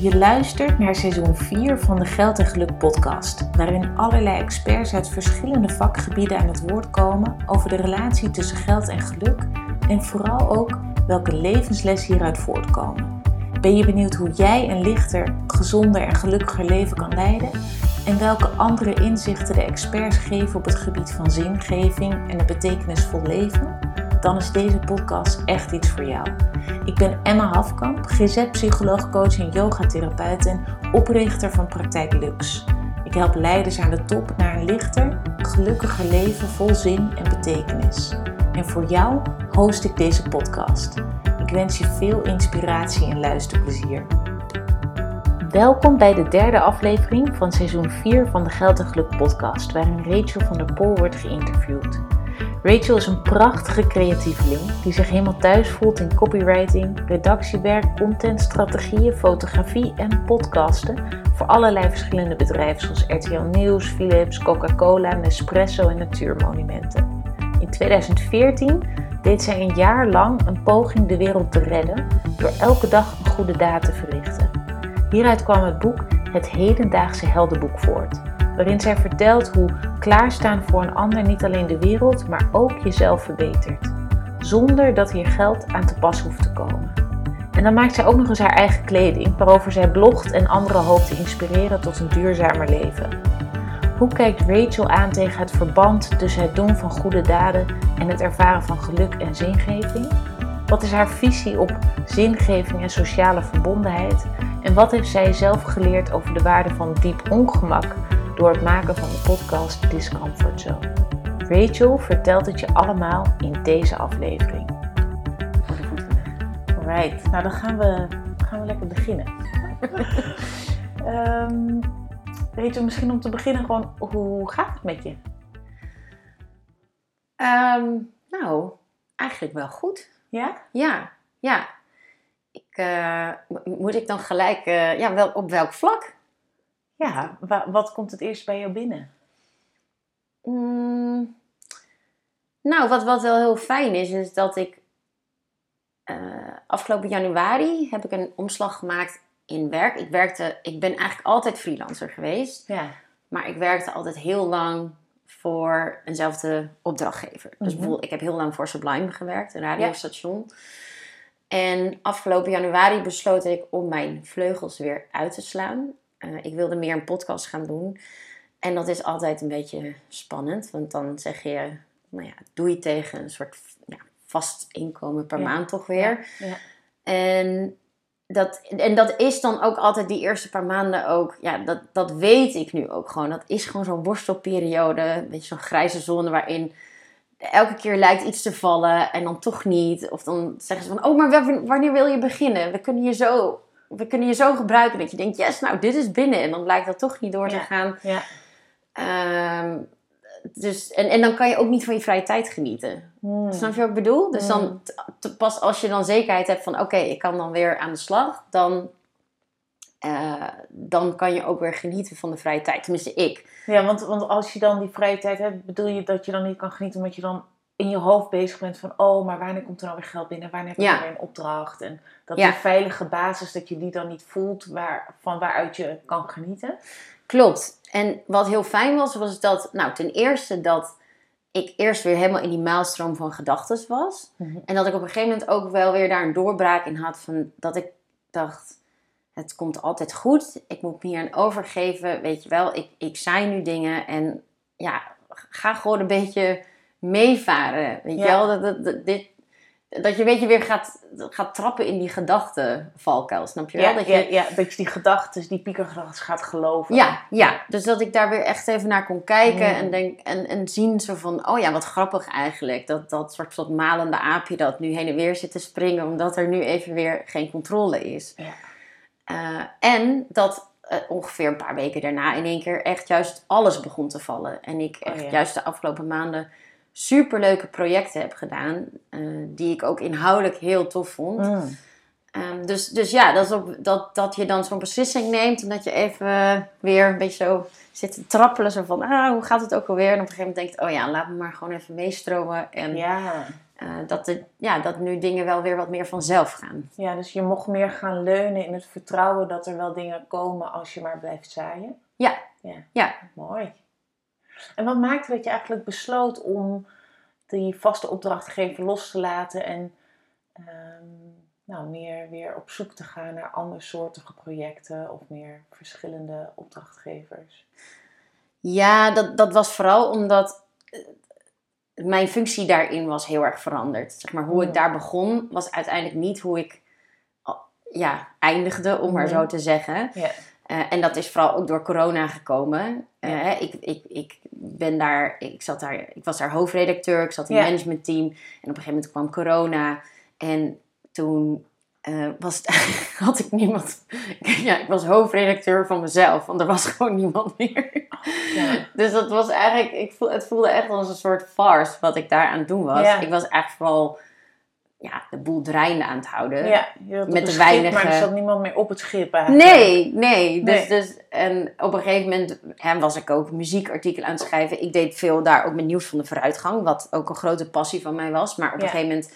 Je luistert naar seizoen 4 van de Geld en Geluk podcast, waarin allerlei experts uit verschillende vakgebieden aan het woord komen over de relatie tussen geld en geluk en vooral ook welke levenslessen hieruit voortkomen. Ben je benieuwd hoe jij een lichter, gezonder en gelukkiger leven kan leiden? En welke andere inzichten de experts geven op het gebied van zingeving en een betekenisvol leven? Dan is deze podcast echt iets voor jou. Ik ben Emma Hafkamp, GZ-psycholoog, coach en yogatherapeut en oprichter van Praktijk Lux. Ik help leiders aan de top naar een lichter, gelukkiger leven vol zin en betekenis. En voor jou host ik deze podcast. Ik wens je veel inspiratie en luisterplezier. Welkom bij de derde aflevering van seizoen 4 van de Geld en Geluk podcast, waarin Rachel van der Pol wordt geïnterviewd. Rachel is een prachtige creatieveling die zich helemaal thuis voelt in copywriting, redactiewerk, content, strategieën, fotografie en podcasten voor allerlei verschillende bedrijven zoals RTL Nieuws, Philips, Coca-Cola, Nespresso en Natuurmonumenten. In 2014 deed zij een jaar lang een poging de wereld te redden door elke dag een goede daad te verrichten. Hieruit kwam het boek Het Hedendaagse Heldenboek voort, waarin zij vertelt hoe klaarstaan voor een ander niet alleen de wereld, maar ook jezelf verbetert, zonder dat hier geld aan te pas hoeft te komen. En dan maakt zij ook nog eens haar eigen kleding, waarover zij blogt en anderen hoopt te inspireren tot een duurzamer leven. Hoe kijkt Rachel aan tegen het verband tussen het doen van goede daden en het ervaren van geluk en zingeving? Wat is haar visie op zingeving en sociale verbondenheid? En wat heeft zij zelf geleerd over de waarde van diep ongemak door het maken van de podcast Discomfort Zone? Rachel vertelt het je allemaal in deze aflevering. Voor de voeten weg. Alright, nou dan gaan we, gaan we lekker beginnen. um, Rachel, misschien om te beginnen gewoon, hoe gaat het met je? Um, nou, eigenlijk wel goed. Ja? Ja, ja. Ik, uh, moet ik dan gelijk, uh, ja, wel, op welk vlak? Ja, wa wat komt het eerst bij jou binnen? Mm, nou, wat, wat wel heel fijn is, is dat ik uh, afgelopen januari heb ik een omslag gemaakt in werk. Ik werkte, ik ben eigenlijk altijd freelancer geweest. Ja. Maar ik werkte altijd heel lang voor eenzelfde opdrachtgever. Dus Mhm. bijvoorbeeld, ik heb heel lang voor Sublime gewerkt, een radiostation. En afgelopen januari besloot ik om mijn vleugels weer uit te slaan. Uh, ik wilde meer een podcast gaan doen. En dat is altijd een beetje spannend, want dan zeg je, nou ja, doe je tegen een soort ja, vast inkomen per Ja. maand toch weer. Ja. En dat, en dat is dan ook altijd die eerste paar maanden ook. Ja, dat, dat weet ik nu ook gewoon. Dat is gewoon zo'n worstelperiode. Een beetje zo'n grijze zone waarin elke keer lijkt iets te vallen en dan toch niet. Of dan zeggen ze van, oh, maar wa- wanneer wil je beginnen? We kunnen je zo, we kunnen je zo gebruiken dat je denkt, yes, nou, dit is binnen. En dan blijkt dat toch niet door te gaan. Ja. Ehm, dus, en, en dan kan je ook niet van je vrije tijd genieten. Hmm. Snap je wat ik bedoel? Dus dan, t- pas als je dan zekerheid hebt van oké, ik kan dan weer aan de slag, dan, eh, dan kan je ook weer genieten van de vrije tijd. Tenminste, ik. Ja, want, want als je dan die vrije tijd hebt, bedoel je dat je dan niet kan genieten omdat je dan in je hoofd bezig bent van, oh, maar wanneer komt er nou weer geld binnen? Wanneer heb nou weer een opdracht? En dat Ja. die veilige basis, dat je die dan niet voelt waar, van waaruit je kan genieten. Klopt. En wat heel fijn was, was dat, nou, ten eerste dat ik eerst weer helemaal in die maalstroom van gedachten was. Mhm. En dat ik op een gegeven moment ook wel weer daar een doorbraak in had van dat ik dacht, het komt altijd goed. Ik moet me hier aan overgeven. Weet je wel, ik, ik zei nu dingen en ja, ga gewoon een beetje meevaren. Weet Ja. je wel, dat, dat, dat, dit, dat je een beetje weer gaat, gaat trappen in die gedachtenvalkuil, snap je wel? Ja, dat ja, je, ja, dat je die gedachten, die piekergedachten gaat geloven. ja, ja, dus dat ik daar weer echt even naar kon kijken Mm. en, denk, en, en zien zo van, oh ja, wat grappig eigenlijk. Dat, dat soort, malende aapje dat nu heen en weer zit te springen, omdat er nu even weer geen controle is. Ja. Eh, en dat eh, ongeveer een paar weken daarna in één keer echt juist alles begon te vallen. En ik Oh echt ja. juist de afgelopen maanden superleuke projecten heb gedaan, eh, die ik ook inhoudelijk heel tof vond. Mm. Ehm, dus, dus ja, dat, is op, dat, dat je dan zo'n beslissing neemt en dat je even weer een beetje zo zit te trappelen. Zo van, ah, hoe gaat het ook alweer? En op een gegeven moment denkt, oh ja, laat me maar gewoon even meestromen. En Ja. eh, dat, de, ja, dat nu dingen wel weer wat meer vanzelf gaan. Ja, dus je mocht meer gaan leunen in het vertrouwen dat er wel dingen komen als je maar blijft zaaien. Ja. Ja. Ja. Mooi. En wat maakte dat je eigenlijk besloot om die vaste opdrachtgever los te laten en ehm, nou, meer weer op zoek te gaan naar andersoortige projecten of meer verschillende opdrachtgevers? Ja, dat, dat was vooral omdat eh, mijn functie daarin was heel erg veranderd. Zeg maar, hoe ik Mm. daar begon, was uiteindelijk niet hoe ik al- ja, eindigde, om maar zo te zeggen. Ja. Eh, en dat is vooral ook door corona gekomen. Eh, Ja. ik, ik, ik ben daar, ik zat daar, ik was daar hoofdredacteur, ik zat in Ja. het managementteam. En op een gegeven moment kwam corona. En toen eh, was het, had ik niemand. ja, ik was hoofdredacteur van mezelf, want er was gewoon niemand meer. Ja. Dus dat was eigenlijk, ik voel, het voelde echt als een soort farce wat ik daar aan het doen was. Ik was eigenlijk vooral ja, de boel draaiende aan het houden. Ja, Met de weinige- Maar er zat niemand meer op het schip eigenlijk. Nee, nee. Dus, Nee. Dus, en op een gegeven moment hè, was ik ook muziekartikelen aan het schrijven. Ik deed veel daar ook met nieuws van de vooruitgang, wat ook een grote passie van mij was. Maar op Ja. een gegeven moment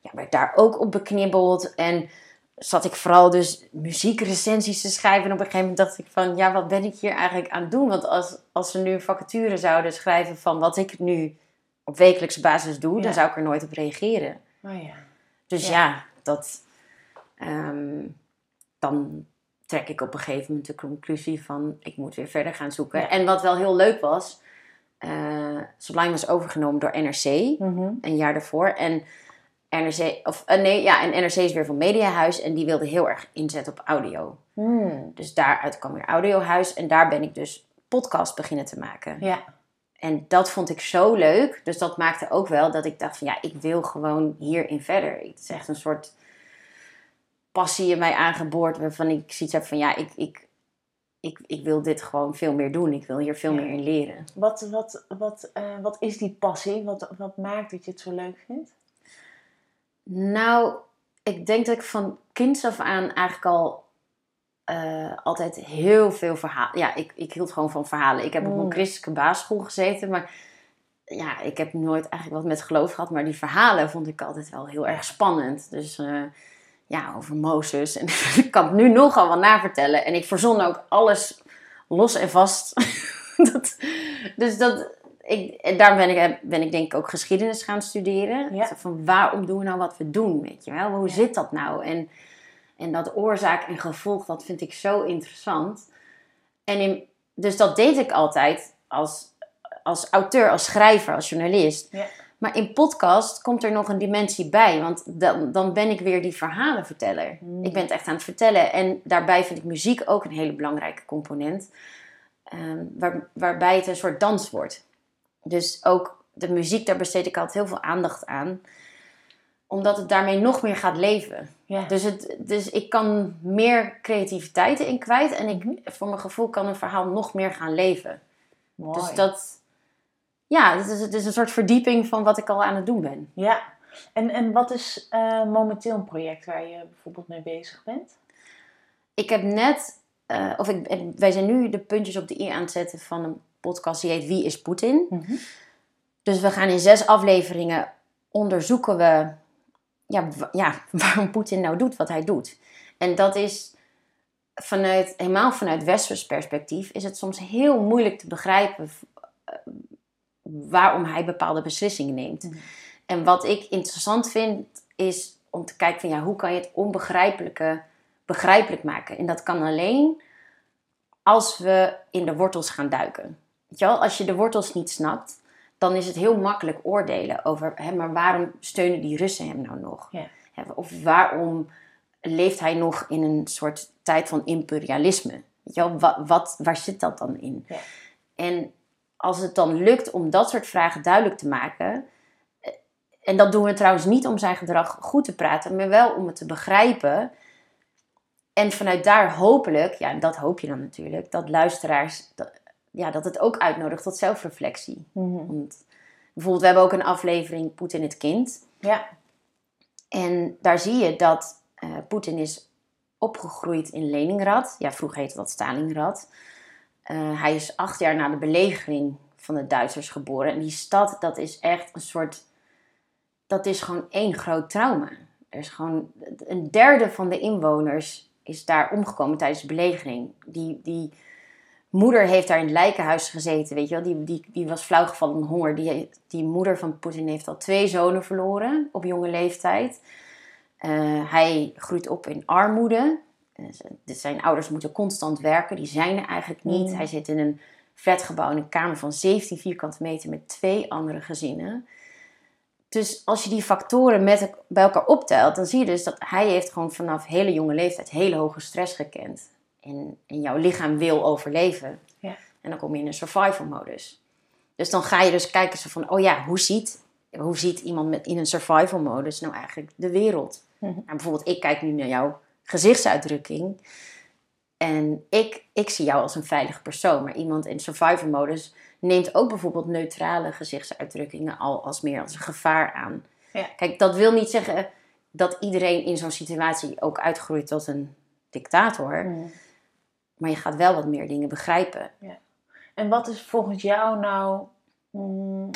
ja, werd daar ook op beknibbeld. En zat ik vooral dus muziekrecensies te schrijven. En op een gegeven moment dacht ik van, ja, wat ben ik hier eigenlijk aan het doen? Want als, als ze nu een vacature zouden schrijven van wat ik nu op wekelijkse basis doe, Ja. dan zou ik er nooit op reageren. Oh ja. Dus Ja. ja, dat, ehm, dan trek ik op een gegeven moment de conclusie van ik moet weer verder gaan zoeken. Ja. En wat wel heel leuk was, eh Sublime was overgenomen door NRC Mhm. een jaar daarvoor. En NRC, of eh, nee, ja, en NRC is weer van Mediahuis en die wilde heel erg inzetten op audio. Hmm. Dus daaruit kwam weer Audiohuis en daar ben ik dus podcast beginnen te maken. Ja. En dat vond ik zo leuk. Dus dat maakte ook wel dat ik dacht van ja, ik wil gewoon hierin verder. Het is echt een soort passie in mij aangeboord waarvan ik zoiets heb van ja, ik, ik, ik, ik wil dit gewoon veel meer doen. Ik wil hier veel Ja. meer in leren. Wat, wat, wat, eh, wat is die passie? Wat, wat maakt dat je het zo leuk vindt? Nou, ik denk dat ik van kinds af aan eigenlijk al eh, altijd heel veel verhalen. Ja, ik, ik hield gewoon van verhalen. Ik heb op Mm. een christelijke basisschool gezeten, maar ja, ik heb nooit eigenlijk wat met geloof gehad. Maar die verhalen vond ik altijd wel heel erg spannend. Dus eh, ja, over Mozes. En ik kan het nu nogal wel navertellen. En ik verzon ook alles los en vast. dat, dus dat, ik, daar ben ik, ben ik denk ik ook geschiedenis gaan studeren. Ja. Van waarom doen we nou wat we doen, weet je wel? Hoe Ja. zit dat nou? En, en dat oorzaak en gevolg, dat vind ik zo interessant. En in, dus dat deed ik altijd als, als auteur, als schrijver, als journalist. Ja. Maar in podcast komt er nog een dimensie bij. Want dan, dan ben ik weer die verhalenverteller. Mm. Ik ben het echt aan het vertellen. En daarbij vind ik muziek ook een hele belangrijke component. Ehm, waar, waarbij het een soort dans wordt. Dus ook de muziek, daar besteed ik altijd heel veel aandacht aan. Omdat het daarmee nog meer gaat leven. Ja. Dus, het, dus ik kan meer creativiteit in kwijt. En ik, Mhm. voor mijn gevoel kan een verhaal nog meer gaan leven. Mooi. Dus dat... Ja, het is, het is een soort verdieping van wat ik al aan het doen ben. Ja. En, en wat is eh, momenteel een project waar je bijvoorbeeld mee bezig bent? Ik heb net... eh, of ik, wij zijn nu de puntjes op de i aan het zetten van een podcast die heet Wie is Poetin? Dus we gaan in zes afleveringen onderzoeken we ja, ja, waarom Poetin nou doet wat hij doet. En dat is vanuit, helemaal vanuit westers perspectief, is het soms heel moeilijk te begrijpen eh, waarom hij bepaalde beslissingen neemt. Mhm. En wat ik interessant vind, is om te kijken van ja, hoe kan je het onbegrijpelijke begrijpelijk maken. En dat kan alleen als we in de wortels gaan duiken. Weet je wel? Als je de wortels niet snapt, dan is het heel makkelijk oordelen over, hè, maar waarom steunen die Russen hem nou nog? Ja. Of waarom leeft hij nog in een soort tijd van imperialisme? Weet je wel? Wat, wat, waar zit dat dan in? Ja. En als het dan lukt om dat soort vragen duidelijk te maken, eh, en dat doen we trouwens niet om zijn gedrag goed te praten, maar wel om het te begrijpen. En vanuit daar hopelijk, ja, dat hoop je dan natuurlijk, dat luisteraars, dat, ja, dat het ook uitnodigt tot zelfreflectie. Mhm. Want bijvoorbeeld, we hebben ook een aflevering Poetin het kind. Ja. En daar zie je dat eh, Poetin is opgegroeid in Leningrad. Ja, vroeger heette dat Stalingrad. Eh, hij is acht jaar na de belegering van de Duitsers geboren. En die stad, dat is echt een soort dat is gewoon één groot trauma. Er is gewoon een derde van de inwoners is daar omgekomen tijdens de belegering. Die, die moeder heeft daar in het lijkenhuis gezeten, weet je wel. Die, die, die was flauwgevallen van honger. Die, die moeder van Poetin heeft al twee zonen verloren op jonge leeftijd. Uh, hij groeit op in armoede. Uh, zijn ouders moeten constant werken. Die zijn er eigenlijk niet. Mm. Hij zit in een flatgebouw in een kamer van 17 vierkante meter met twee andere gezinnen. Dus als je die factoren met, bij elkaar optelt, dan zie je dus dat hij heeft gewoon vanaf hele jonge leeftijd hele hoge stress gekend. En, en jouw lichaam wil overleven. Ja. En dan kom je in een survival modus. Dus dan ga je dus kijken zo van, oh ja, hoe ziet, hoe ziet iemand met, in een survival modus nou eigenlijk de wereld? Mhm. Nou, bijvoorbeeld, ik kijk nu naar jouw gezichtsuitdrukking. En ik, ik zie jou als een veilige persoon. Maar iemand in survival modus neemt ook bijvoorbeeld neutrale gezichtsuitdrukkingen al als meer als een gevaar aan. Ja. Kijk, dat wil niet zeggen dat iedereen in zo'n situatie ook uitgroeit tot een dictator. Mm. Maar je gaat wel wat meer dingen begrijpen. Ja. En wat is volgens jou nou mm,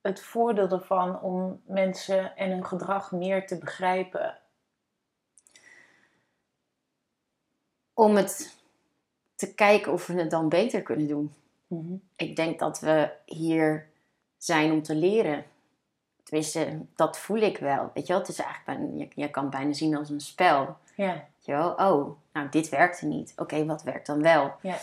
het voordeel ervan om mensen en hun gedrag meer te begrijpen? Om het te kijken of we het dan beter kunnen doen. Mhm. Ik denk dat we hier zijn om te leren. Tenminste, dat voel ik wel. Weet je wel, het is eigenlijk bijna, je, je kan het bijna zien als een spel. Ja. Je wel, oh, nou, dit werkte niet. Oké, wat werkt dan wel? Ja.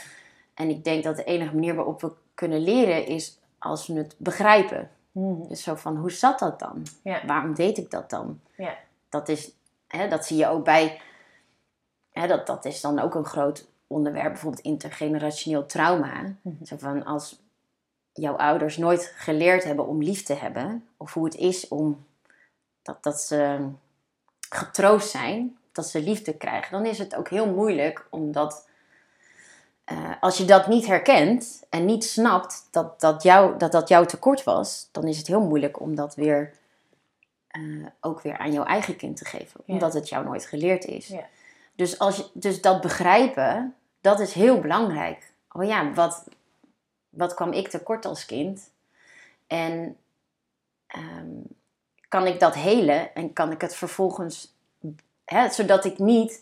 En ik denk dat de enige manier waarop we kunnen leren is als we het begrijpen. Mhm. Dus zo van, hoe zat dat dan? Ja. Waarom deed ik dat dan? Ja. Dat, is, hè, dat zie je ook bij... Hè, dat, dat is dan ook een groot onderwerp, bijvoorbeeld intergenerationeel trauma. Mhm. Zo van als jouw ouders nooit geleerd hebben om lief te hebben, of hoe het is om dat, dat ze getroost zijn, dat ze liefde krijgen, dan is het ook heel moeilijk omdat uh, als je dat niet herkent en niet snapt dat dat, jou, dat dat jouw tekort was, dan is het heel moeilijk om dat weer uh, ook weer aan jouw eigen kind te geven, omdat het jou nooit geleerd is. Ja. Dus, als je, dus dat begrijpen, dat is heel belangrijk. Oh ja, wat, wat kwam ik tekort als kind? En ehm, kan ik dat helen en kan ik het vervolgens, hè, zodat ik niet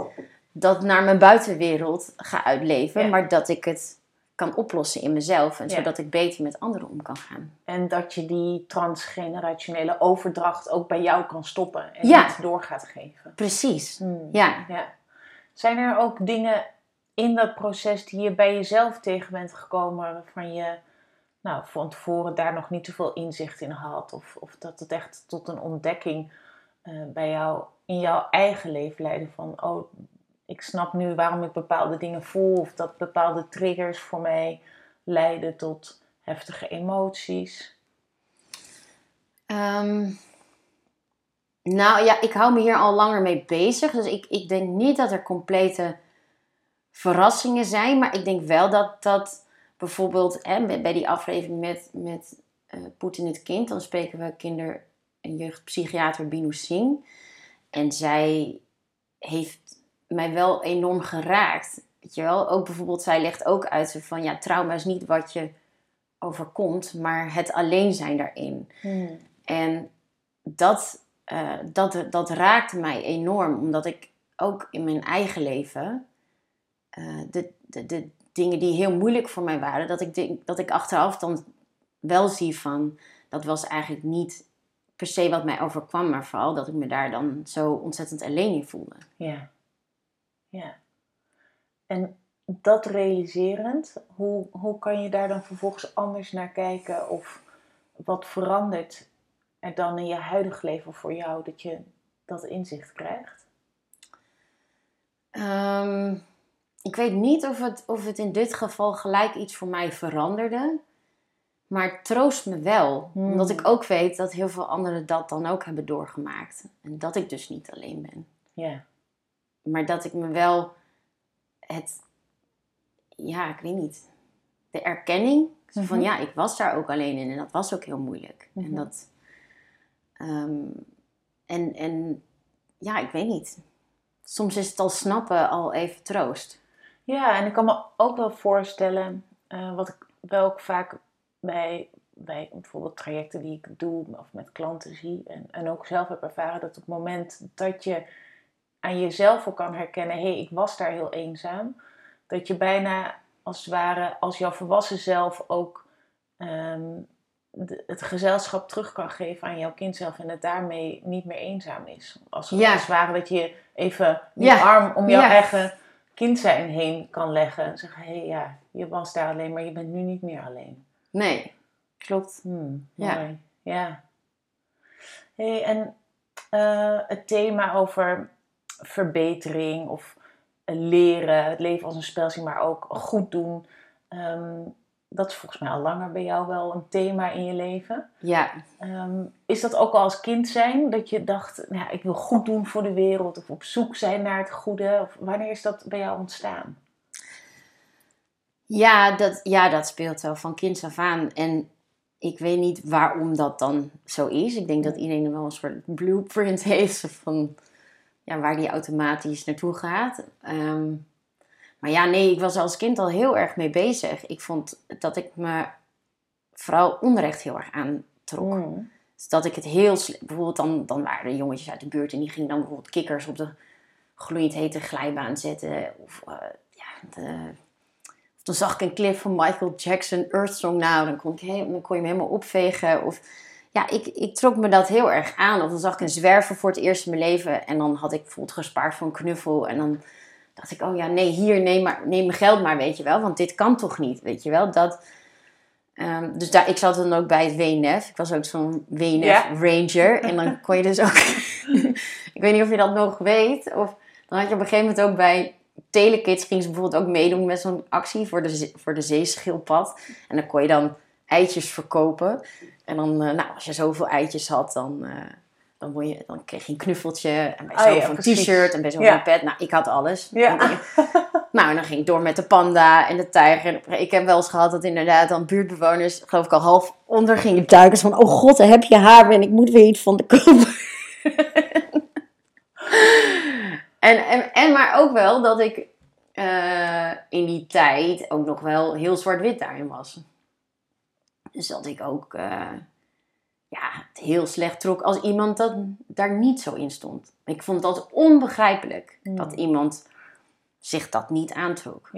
dat naar mijn buitenwereld ga uitleven, maar dat ik het kan oplossen in mezelf en zodat ik beter met anderen om kan gaan. En dat je die transgenerationele overdracht ook bij jou kan stoppen en niet door gaat geven. Precies, hmm. ja. ja. Zijn er ook dingen in dat proces die je bij jezelf tegen bent gekomen, waarvan je nou, van tevoren daar nog niet zoveel inzicht in had? Of, of dat het echt tot een ontdekking uh, bij jou in jouw eigen leven van, oh, ik snap nu waarom ik bepaalde dingen voel, of dat bepaalde triggers voor mij leiden tot heftige emoties? Ehm, nou ja, ik hou me hier al langer mee bezig. Dus ik, ik denk niet dat er complete verrassingen zijn. Maar ik denk wel dat dat bijvoorbeeld hè, bij die aflevering met, met uh, Poetin het kind, dan spreken we kinder- en jeugdpsychiater Binu Singh. En zij heeft mij wel enorm geraakt. Weet je wel? Ook bijvoorbeeld, zij legt ook uit van ja, trauma is niet wat je overkomt, maar het alleen zijn daarin. Hmm. En dat, uh, dat, dat raakte mij enorm, omdat ik ook in mijn eigen leven uh, de, de, de dingen die heel moeilijk voor mij waren, dat ik, denk, dat ik achteraf dan wel zie van dat was eigenlijk niet per se wat mij overkwam, maar vooral dat ik me daar dan zo ontzettend alleen in voelde. Ja, ja. En dat realiserend, hoe, hoe kan je daar dan vervolgens anders naar kijken? Of wat verandert er dan in je huidig leven voor jou dat je dat inzicht krijgt? Um, ik weet niet of het, of het in dit geval gelijk iets voor mij veranderde. Maar het troost me wel. Hmm. Omdat ik ook weet dat heel veel anderen dat dan ook hebben doorgemaakt. En dat ik dus niet alleen ben. Ja. Maar dat ik me wel het... Ja, ik weet niet. De erkenning. Van mhm. ja, ik was daar ook alleen in. En dat was ook heel moeilijk. En mhm. dat... Ehm, en, en ja, ik weet niet. Soms is het al snappen al even troost. Ja, en ik kan me ook wel voorstellen, uh, wat ik wel ook vaak bij bij bijvoorbeeld trajecten die ik doe of met klanten zie. En, en ook zelf heb ervaren dat op het moment dat je aan jezelf ook kan herkennen: hé, hey, ik was daar heel eenzaam. Dat je bijna als het ware als jouw volwassen zelf ook ehm, het gezelschap terug kan geven aan jouw kind zelf en het daarmee niet meer eenzaam is. Als, ja. als het ware dat je even je arm om jouw eigen kind zijn heen kan leggen. En zeggen, hé hey, ja, je was daar alleen, maar je bent nu niet meer alleen. Nee, klopt. Hmm, ja. ja. hey, en uh, het thema over verbetering of leren, het leven als een spel zien, maar ook goed doen. Um, dat is volgens mij al langer bij jou wel een thema in je leven. Ja. Um, is dat ook al als kind zijn? Dat je dacht, nou, ik wil goed doen voor de wereld. Of op zoek zijn naar het goede. Of wanneer is dat bij jou ontstaan? Ja, dat, ja, dat speelt wel van kinds af aan. En ik weet niet waarom dat dan zo is. Ik denk dat iedereen wel een soort blueprint heeft van ja, waar die automatisch naartoe gaat. Um, maar ja, nee, ik was als kind al heel erg mee bezig. Ik vond dat ik me vooral onrecht heel erg aantrok. Mm. Dus dat ik het heel... Bijvoorbeeld dan, dan waren er jongetjes uit de buurt en die gingen dan bijvoorbeeld kikkers op de gloeiend hete glijbaan zetten. Of uh, ja, de, dan zag ik een clip van Michael Jackson, Earth Song. Nou, dan kon, ik dan kon je hem helemaal opvegen. Of ja, ik, ik trok me dat heel erg aan. Of dan zag ik een zwerver voor het eerst in mijn leven. En dan had ik bijvoorbeeld gespaard voor een knuffel. En dan dacht ik, oh ja, nee, hier, neem, maar, neem mijn geld maar, weet je wel. Want dit kan toch niet, weet je wel. Dat, um, dus daar, ik zat dan ook bij het WNF. Ik was ook zo'n WNF Ranger. En dan kon je dus ook... ik weet niet of je dat nog weet. Of dan had je op een gegeven moment ook bij Telekids... gingen ze bijvoorbeeld ook meedoen met zo'n actie voor de, voor de zeeschildpad. En dan kon je dan eitjes verkopen. En dan, uh, nou, als je zoveel eitjes had, dan... Uh, dan, je, dan kreeg je een knuffeltje en bij oh, zo'n t-shirt en bij zo'n ja. pet. Nou, ik had alles. Ja. nou, dan ging ik door met de panda en de tijger. En ik heb wel eens gehad dat inderdaad dan buurtbewoners, geloof ik al half onder gingen duiken. Van, oh god, heb je haar en ik moet weer iets van de kopen. en, en, en maar ook wel dat ik uh, in die tijd ook nog wel heel zwart-wit daarin was. Dus dat ik ook... Uh, ja, het heel slecht trok als iemand dat daar niet zo in stond. Ik vond het altijd onbegrijpelijk hmm. dat iemand zich dat niet aantrok.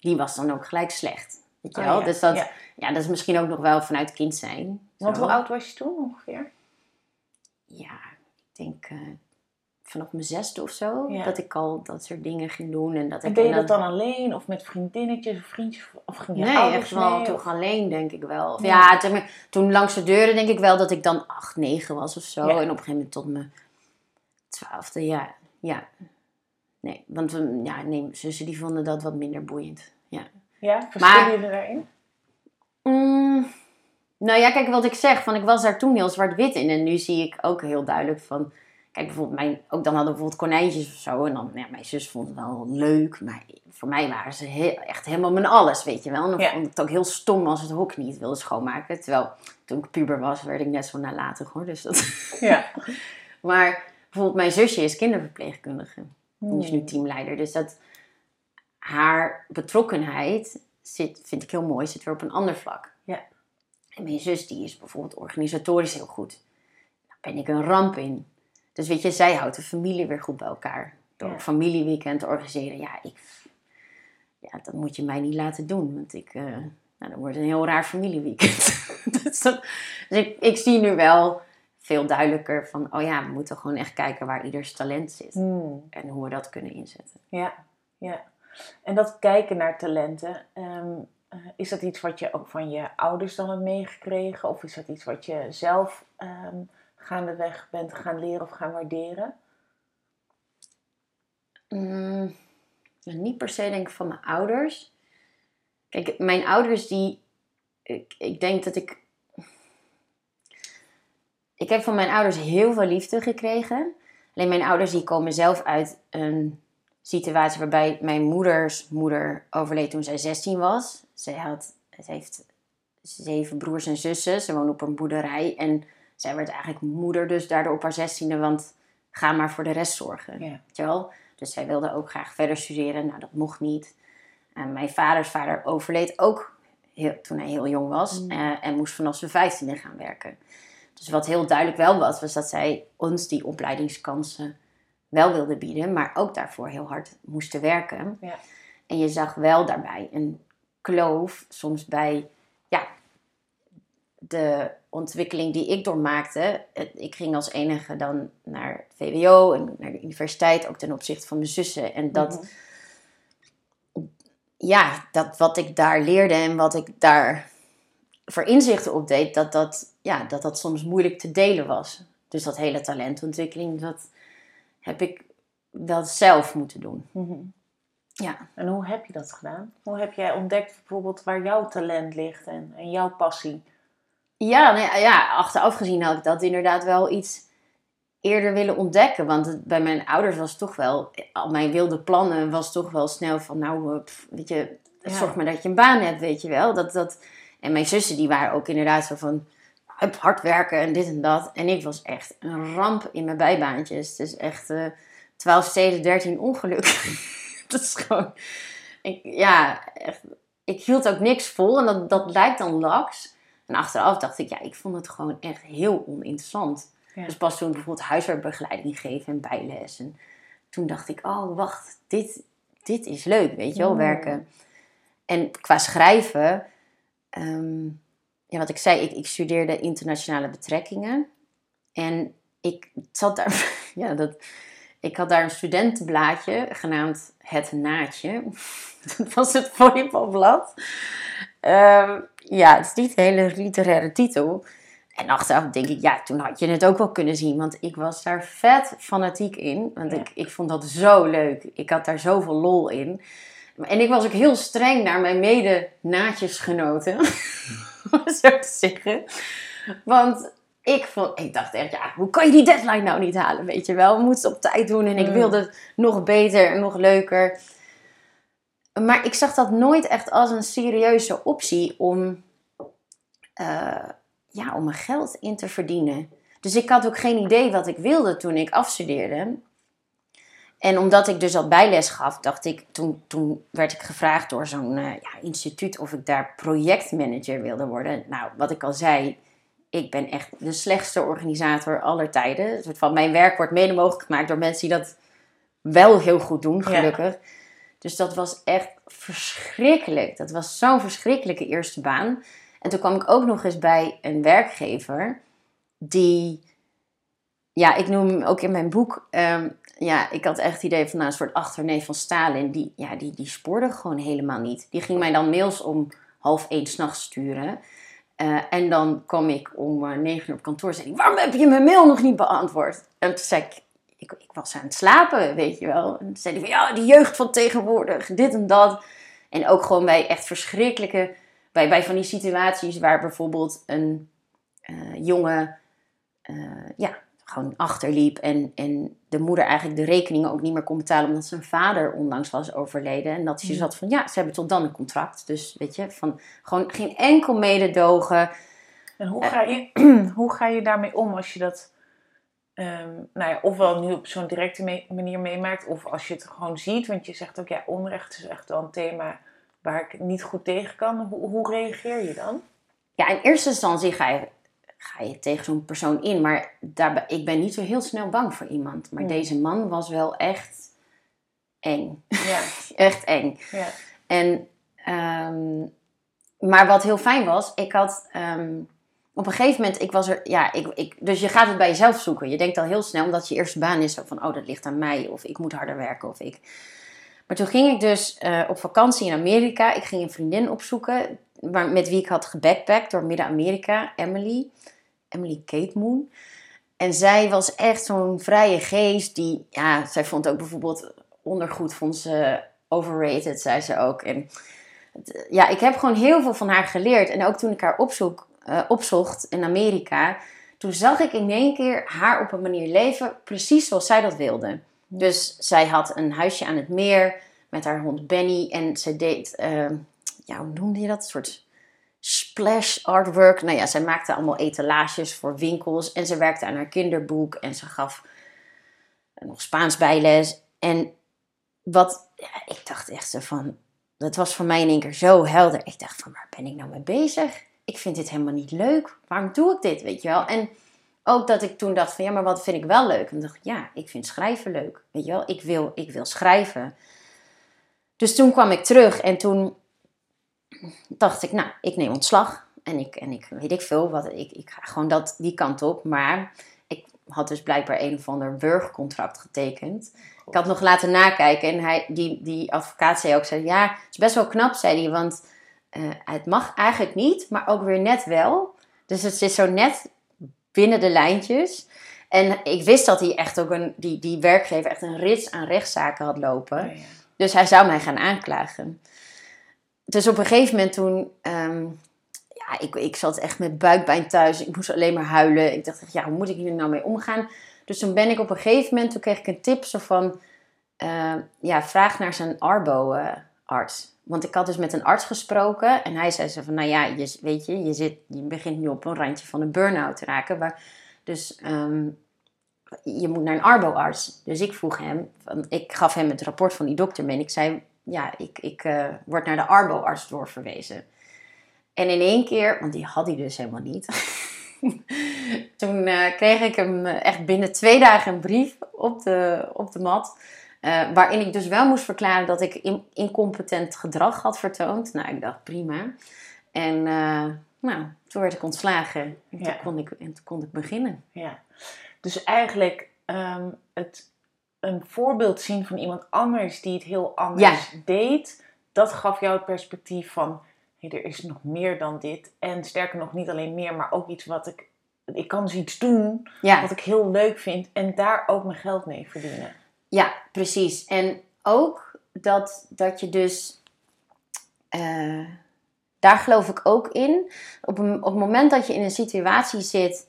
Die was dan ook gelijk slecht. Weet je oh, wel? Ja. Dus dat, ja. dat is misschien ook nog wel vanuit kind zijn. Want hoe oud was je toen ongeveer? Ja, ik denk uh, vanaf mijn zesde of zo. Dat ik al dat soort dingen ging doen. En, dat en ik, deed je dat dan alleen? Of met vriendinnetjes of vriendjes? Of ging je nee, echt wel toch alleen denk ik wel. ja, toen, toen langs de deuren denk ik wel dat ik dan acht, negen was of zo. En op een gegeven moment tot mijn twaalfde, ja. ja. Nee, want ja, nee, zussen die vonden dat wat minder boeiend. Ja, ja verschillen jullie daarin? Mm, nou ja, kijk wat ik zeg. Van, ik was daar toen heel zwart-wit in. En nu zie ik ook heel duidelijk van Kijk, bijvoorbeeld mijn, ook dan hadden we bijvoorbeeld konijntjes of zo. En dan, ja, mijn zus vond het wel leuk. Maar voor mij waren ze heel, echt helemaal mijn alles, weet je wel. En dan vond ik het ook heel stom als het hok niet wilde schoonmaken. Terwijl toen ik puber was, werd ik net zo nalatig hoor. Dus dat... Ja. maar bijvoorbeeld mijn zusje is kinderverpleegkundige. Die is nu hmm. teamleider. Dus dat haar betrokkenheid zit, vind ik heel mooi, zit weer op een ander vlak. Ja. En mijn zus die is bijvoorbeeld organisatorisch heel goed. Daar ben ik een ramp in. Dus weet je, zij houdt de familie weer goed bij elkaar. Door een familieweekend te organiseren. Ja, ik, ja, dat moet je mij niet laten doen. Want ik, uh, nou, dan wordt een heel raar familieweekend. dus, dus ik, ik, zie nu wel veel duidelijker van... Oh ja, we moeten gewoon echt kijken waar ieders talent zit. Hmm. En hoe we dat kunnen inzetten. Ja, ja. En dat kijken naar talenten... Ehm, eh, is dat iets wat je ook van je ouders dan hebt meegekregen? Of is dat iets wat je zelf ehm, gaandeweg bent gaan leren of gaan waarderen? Mm, niet per se denk ik van mijn ouders. Kijk, mijn ouders die... Ik, ik denk dat ik... Ik heb van mijn ouders heel veel liefde gekregen. Alleen mijn ouders die komen zelf uit een situatie waarbij mijn moeders moeder overleed toen zij 16 was. Zij had, ze heeft zeven broers en zussen. Ze woont op een boerderij. En zij werd eigenlijk moeder dus daardoor op haar zestiende, want ga maar voor de rest zorgen. Ja. Weet je wel? Dus zij wilde ook graag verder studeren. Nou, dat mocht niet. En mijn vaders vader overleed ook heel, toen hij heel jong was. Mm. eh, en moest vanaf zijn vijftiende gaan werken. Dus wat heel duidelijk wel was, was dat zij ons die opleidingskansen wel wilde bieden. Maar ook daarvoor heel hard moesten werken. Ja. En je zag wel daarbij een kloof soms bij ja, de ontwikkeling die ik doormaakte. Ik ging als enige dan naar het VWO en naar de universiteit, ook ten opzichte van mijn zussen. En dat, Mhm. ja, dat wat ik daar leerde en wat ik daar voor inzichten op deed, dat dat, ja, dat dat soms moeilijk te delen was. Dus dat hele talentontwikkeling, dat heb ik wel zelf moeten doen. Mhm. Ja. En hoe heb je dat gedaan? Hoe heb jij ontdekt bijvoorbeeld waar jouw talent ligt en, en jouw passie? Ja, nou ja, achteraf gezien had ik dat inderdaad wel iets eerder willen ontdekken. Want het- bij mijn ouders was toch wel, al mijn wilde plannen was toch wel snel van, nou, eh, pff, weet je, Ja. zorg maar dat je een baan hebt, weet je wel. Dat, dat, en mijn zussen die waren ook inderdaad zo van, hup, hard werken en dit en dat. En ik was echt een ramp in mijn bijbaantjes. Het is echt eh 12 steden, 13 ongelukken. dat is gewoon, ik, ja, echt, ik hield ook niks vol en dat, dat lijkt dan laks. En achteraf dacht ik, ja, ik vond het gewoon echt heel oninteressant. Ja. Dus pas toen bijvoorbeeld huiswerkbegeleiding geven en bijles. En toen dacht ik, oh wacht, dit, dit is leuk, weet je wel, Mm. werken. En qua schrijven, ehm, ja, wat ik zei, ik, ik studeerde internationale betrekkingen. En ik zat daar, ja, dat, ik had daar een studentenblaadje genaamd Het Naadje. Dat was het volleybalblad. Ehm, ja, het is niet een hele literaire titel. En achteraf denk ik, ja, toen had je het ook wel kunnen zien. Want ik was daar vet fanatiek in. Want Ja. ik, ik vond dat zo leuk. Ik had daar zoveel lol in. En ik was ook heel streng naar mijn om het zo te zeggen. Want ik, vond, ik dacht echt, ja, hoe kan je die deadline nou niet halen? Weet je wel, we moeten het op tijd doen. En ik Mm. wilde het nog beter en nog leuker. Maar ik zag dat nooit echt als een serieuze optie om, eh, ja, om er geld in te verdienen. Dus ik had ook geen idee wat ik wilde toen ik afstudeerde. En omdat ik dus al bijles gaf, dacht ik, toen, toen werd ik gevraagd door zo'n eh, ja, instituut of ik daar projectmanager wilde worden. Nou, wat ik al zei, ik ben echt de slechtste organisator aller tijden. Van, mijn werk wordt mede mogelijk gemaakt door mensen die dat wel heel goed doen, Ja. Dus dat was echt verschrikkelijk. Dat was zo'n verschrikkelijke eerste baan. En toen kwam ik ook nog eens bij een werkgever die, ja, ik noem hem ook in mijn boek, ehm, ja, ik had echt het idee van nou, een soort achterneef van Stalin. Die, ja, die, die spoorde gewoon helemaal niet. Die ging mij dan mails om half één s'nachts sturen. Eh, en dan kwam ik om eh, negen uur op kantoor en zei waarom heb je mijn mail nog niet beantwoord? En toen zei ik, ik, ik was aan het slapen, weet je wel. En toen zei hij van, ja, die jeugd van tegenwoordig, dit en dat. En ook gewoon bij echt verschrikkelijke, bij, bij van die situaties waar bijvoorbeeld een eh, jongen, eh, ja, gewoon achterliep. En, en de moeder eigenlijk de rekeningen ook niet meer kon betalen omdat zijn vader onlangs was overleden. En dat je Mm. zat van, ja, ze hebben tot dan een contract. Dus weet je, van gewoon geen enkel mededogen. En hoe ga je, hoe ga je daarmee om als je dat, ehm, nou ja, ofwel nu op zo'n directe me- manier meemaakt, of als je het gewoon ziet, want je zegt ook, ja, onrecht is echt wel een thema waar ik niet goed tegen kan. Hoe, hoe reageer je dan? Ja, in eerste instantie ga je, ga je tegen zo'n persoon in. Maar daarbij, ik ben niet zo heel snel bang voor iemand. Maar Hmm. deze man was wel echt eng. Ja, echt eng. ja. En, ehm, maar wat heel fijn was, ik had ehm, op een gegeven moment, ik was er, ja, ik, ik, dus je gaat het bij jezelf zoeken. Je denkt al heel snel, omdat je eerste baan is, van, oh, dat ligt aan mij, of ik moet harder werken, of ik. Maar toen ging ik dus eh, op vakantie in Amerika. Ik ging een vriendin opzoeken, waar, met wie ik had gebackpackt door Midden-Amerika, Emily. Emily Kate Moon. En zij was echt zo'n vrije geest, die, ja, zij vond ook bijvoorbeeld ondergoed, vond ze overrated, zei ze ook. En het- ja, ik heb gewoon heel veel van haar geleerd. En ook toen ik haar opzoek, eh, opzocht in Amerika, toen zag ik in één keer haar op een manier leven, precies zoals zij dat wilde. Dus zij had een huisje aan het meer met haar hond Benny. En ze deed, eh, ja, hoe noemde je dat? Een soort splash artwork. Nou ja, zij maakte allemaal etalages voor winkels. En ze werkte aan haar kinderboek. En ze gaf nog Spaans bijles. En wat, ik dacht echt zo van, dat was voor mij in één keer zo helder. Ik dacht van, waar ben ik nou mee bezig? Ik vind dit helemaal niet leuk. Waarom doe ik dit, weet je wel? En ook dat ik toen dacht van, ja, maar wat vind ik wel leuk? En dacht ja, ik vind schrijven leuk. Weet je wel, ik wil, ik wil schrijven. Dus toen kwam ik terug en toen dacht ik, nou, ik neem ontslag. En ik, en ik weet ik veel, wat, ik, ik ga gewoon dat, die kant op. Maar ik had dus blijkbaar een of ander burgercontract getekend. Ik had nog laten nakijken en hij, die, die advocaat zei ook, zei, ja, het is best wel knap, zei hij, want uh, het mag eigenlijk niet, maar ook weer net wel. Dus het zit zo net binnen de lijntjes. En ik wist dat hij echt ook een, die, die werkgever echt een rits aan rechtszaken had lopen. Oh, ja. Dus hij zou mij gaan aanklagen. Dus op een gegeven moment toen, ehm, ja, ik, ik zat echt met buikpijn thuis. Ik moest alleen maar huilen. Ik dacht, ja, hoe moet ik hier nou mee omgaan? Dus toen ben ik op een gegeven moment, toen kreeg ik een tip zo van, uh, ja, vraag naar zijn arbo-arts. Want ik had dus met een arts gesproken en hij zei zo van, nou ja, je, weet je, je, zit, je begint nu op een randje van een burn-out te raken. Dus um, je moet naar een arbo-arts. Dus ik vroeg hem, van, ik gaf hem het rapport van die dokter mee en ik zei, ja, ik, ik uh, word naar de arbo-arts doorverwezen. En in één keer, want die had hij dus helemaal niet. Toen uh, kreeg ik hem echt binnen twee dagen een brief op de, op de mat. Uh, waarin ik dus wel moest verklaren dat ik in, incompetent gedrag had vertoond. Nou, ik dacht prima. En uh, nou, toen werd ik ontslagen. En toen, kon ik, en toen kon ik beginnen. Ja. Dus eigenlijk um, het, een voorbeeld zien van iemand anders die het heel anders deed. Dat gaf jou het perspectief van, hey, er is nog meer dan dit. En sterker nog, niet alleen meer, maar ook iets wat ik... Ik kan dus iets doen wat ik heel leuk vind. En daar ook mijn geld mee verdienen. Ja, precies. En ook dat, dat je dus. Uh, daar geloof ik ook in. Op, een, op het moment dat je in een situatie zit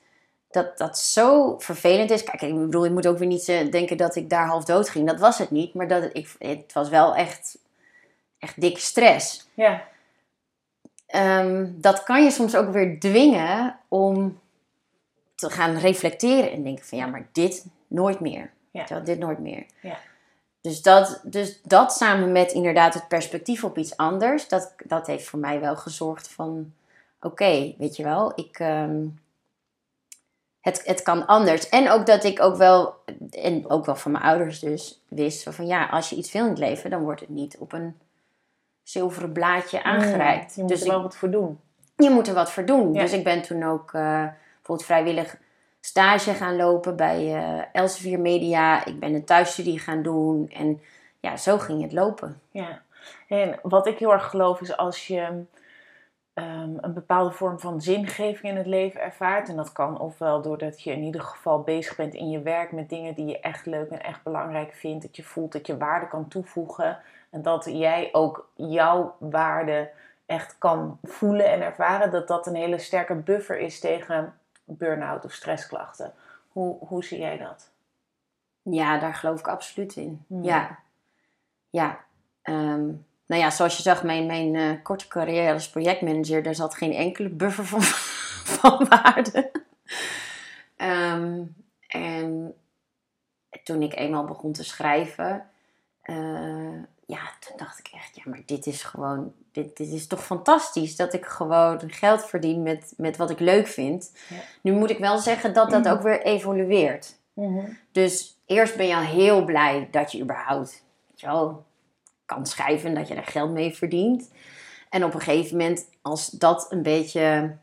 dat dat zo vervelend is. Kijk, ik bedoel, je moet ook weer niet uh, denken dat ik daar half dood ging. Dat was het niet. Maar dat het, ik, het was wel echt, echt dikke stress. Ja. Um, dat kan je soms ook weer dwingen om te gaan reflecteren en denken van ja, maar dit nooit meer. Ja. dit nooit meer. Ja. Dus, dat, dus dat samen met inderdaad het perspectief op iets anders, dat, dat heeft voor mij wel gezorgd van, oké, weet je wel, ik, ehm, het, het kan anders. En ook dat ik ook wel, en ook wel van mijn ouders dus, wist van ja, als je iets wil in het leven, dan wordt het niet op een zilveren blaadje aangereikt. je moet dus er wel wat voor doen. Je moet er wat voor doen. Dus ik ben toen ook uh, bijvoorbeeld vrijwillig stage gaan lopen bij uh, Elsevier Media. Ik ben een thuisstudie gaan doen. En ja, zo ging het lopen. Ja, en wat ik heel erg geloof is als je um, een bepaalde vorm van zingeving in het leven ervaart. En dat kan ofwel doordat je in ieder geval bezig bent in je werk met dingen die je echt leuk en echt belangrijk vindt. Dat je voelt dat je waarde kan toevoegen. En dat jij ook jouw waarde echt kan voelen en ervaren. Dat dat een hele sterke buffer is tegen burn-out of stressklachten. Hoe, hoe zie jij dat? Ja, daar geloof ik absoluut in. Hmm. Ja. Ja. Um, nou ja, zoals je zag, mijn, mijn uh, korte carrière als projectmanager, daar zat geen enkele buffer van, van waarde. Um, en toen ik eenmaal begon te schrijven, uh, ja, toen dacht ik echt, ja, maar dit is gewoon, dit, dit is toch fantastisch dat ik gewoon geld verdien met, met wat ik leuk vind. Ja. Nu moet ik wel zeggen dat dat mhm. ook weer evolueert. Mhm. Dus eerst ben je al heel blij dat je überhaupt wel, kan schrijven en dat je er geld mee verdient. En op een gegeven moment, als dat een beetje,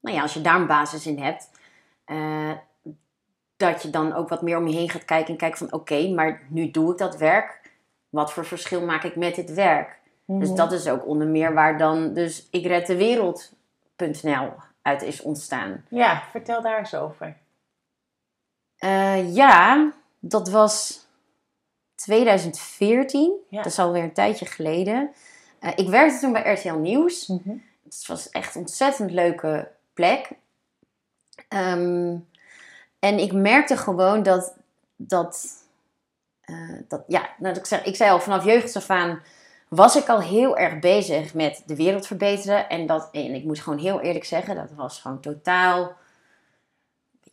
nou ja, als je daar een basis in hebt, uh, dat je dan ook wat meer om je heen gaat kijken en kijkt van oké, maar nu doe ik dat werk wat voor verschil maak ik met dit werk? Dus mhm. dat is ook onder meer waar dan dus ik red de wereld.nl uit is ontstaan. Ja, vertel daar eens over. Uh, ja, dat was 2014. Dat is alweer een tijdje geleden. Uh, ik werkte toen bij RTL Nieuws. Mm Het was echt een ontzettend leuke plek. Um, en ik merkte gewoon dat, dat uh, dat, ja, nou, ik, zeg, ik zei al, vanaf jeugd af aan was ik al heel erg bezig met de wereld verbeteren. En, dat, en ik moet gewoon heel eerlijk zeggen, dat was gewoon totaal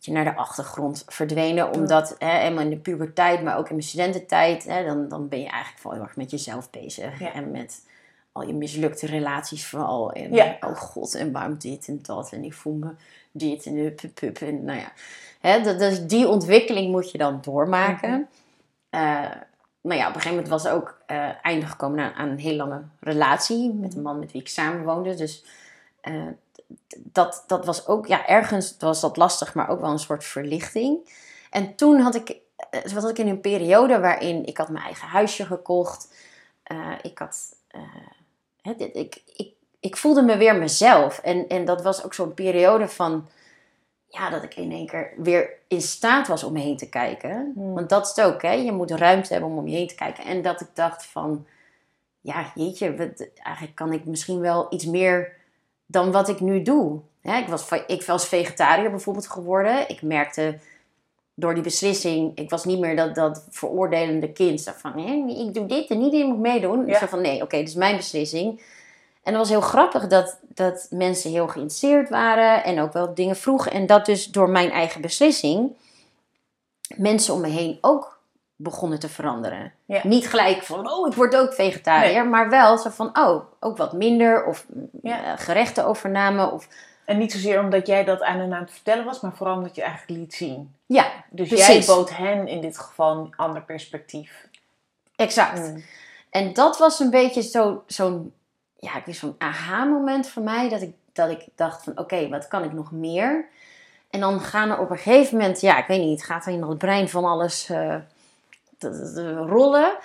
beetje naar de achtergrond verdwenen. Omdat hè, helemaal in de puberteit, maar ook in mijn studententijd, hè, dan, dan ben je eigenlijk vooral heel erg met jezelf bezig. Ja. En met al je mislukte relaties vooral. En Ja. oh god, en waarom dit en dat. En ik voel me dit en de pup, pup. En nou ja, hè, dat, dus die ontwikkeling moet je dan doormaken. Eh, nou ja, op een gegeven moment was er ook eh einde gekomen aan, aan een heel lange relatie met een man met wie ik samenwoonde. Dus eh, dat, dat was ook, ja, ergens was dat lastig, maar ook wel een soort verlichting. En toen had ik, was ik in een periode waarin ik had mijn eigen huisje gekocht. Ik had, ik, ik, ik voelde me weer mezelf. En, en dat was ook zo'n periode van, ja, dat ik in één keer weer in staat was om me heen te kijken. Hmm. Want dat is het ook, hè. Je moet ruimte hebben om om je heen te kijken. En dat ik dacht van, ja, jeetje, wat, eigenlijk kan ik misschien wel iets meer dan wat ik nu doe. Hè, ik, was, ik was vegetariër bijvoorbeeld geworden. Ik merkte door die beslissing, ik was niet meer dat, dat veroordelende kind. Zo van, hè, ik doe dit en iedereen moet meedoen. Ja. Zo van, nee, oké, dit is mijn beslissing. En dat was heel grappig dat, dat mensen heel geïnteresseerd waren en ook wel dingen vroegen. En dat dus door mijn eigen beslissing mensen om me heen ook begonnen te veranderen. Ja. Niet gelijk van, oh, ik word ook vegetariër, maar wel zo van, oh, ook wat minder of Ja. eh, gerechten overname. Of, En niet zozeer omdat jij dat aan hen aan het vertellen was, maar vooral omdat je eigenlijk liet zien. ja, Dus Precies. jij bood hen in dit geval een ander perspectief. exact. Mm. En dat was een beetje zo- zo'n ja, ik weet, zo'n aha-moment voor mij. Dat ik, dat ik dacht van oké, wat kan ik nog meer? En dan gaan er op een gegeven moment, ja, ik weet niet, gaat er in het brein van alles eh, rollen.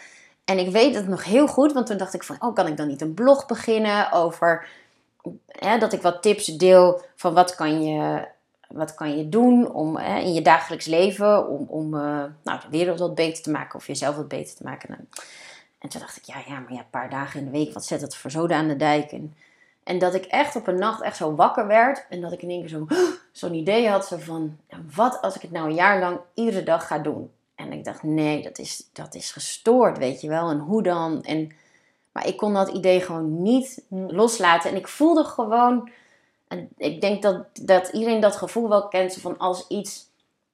En ik weet het nog heel goed, want toen dacht ik van, oh, kan ik dan niet een blog beginnen over, hè, dat ik wat tips deel van wat kan je, wat kan je doen om, hè, in je dagelijks leven om, om eh, nou, de wereld wat beter te maken of jezelf wat beter te maken. Nou, en toen dacht ik, ja, ja, maar ja, een paar dagen in de week, wat zet het voor zoden aan de dijk? En, en dat ik echt op een nacht echt zo wakker werd en dat ik in één keer zo, zo'n idee had zo van, wat als ik het nou een jaar lang iedere dag ga doen? En ik dacht, nee, dat is, dat is gestoord, weet je wel. En hoe dan? En, maar ik kon dat idee gewoon niet loslaten. En ik voelde gewoon, en ik denk dat, dat iedereen dat gevoel wel kent, van als iets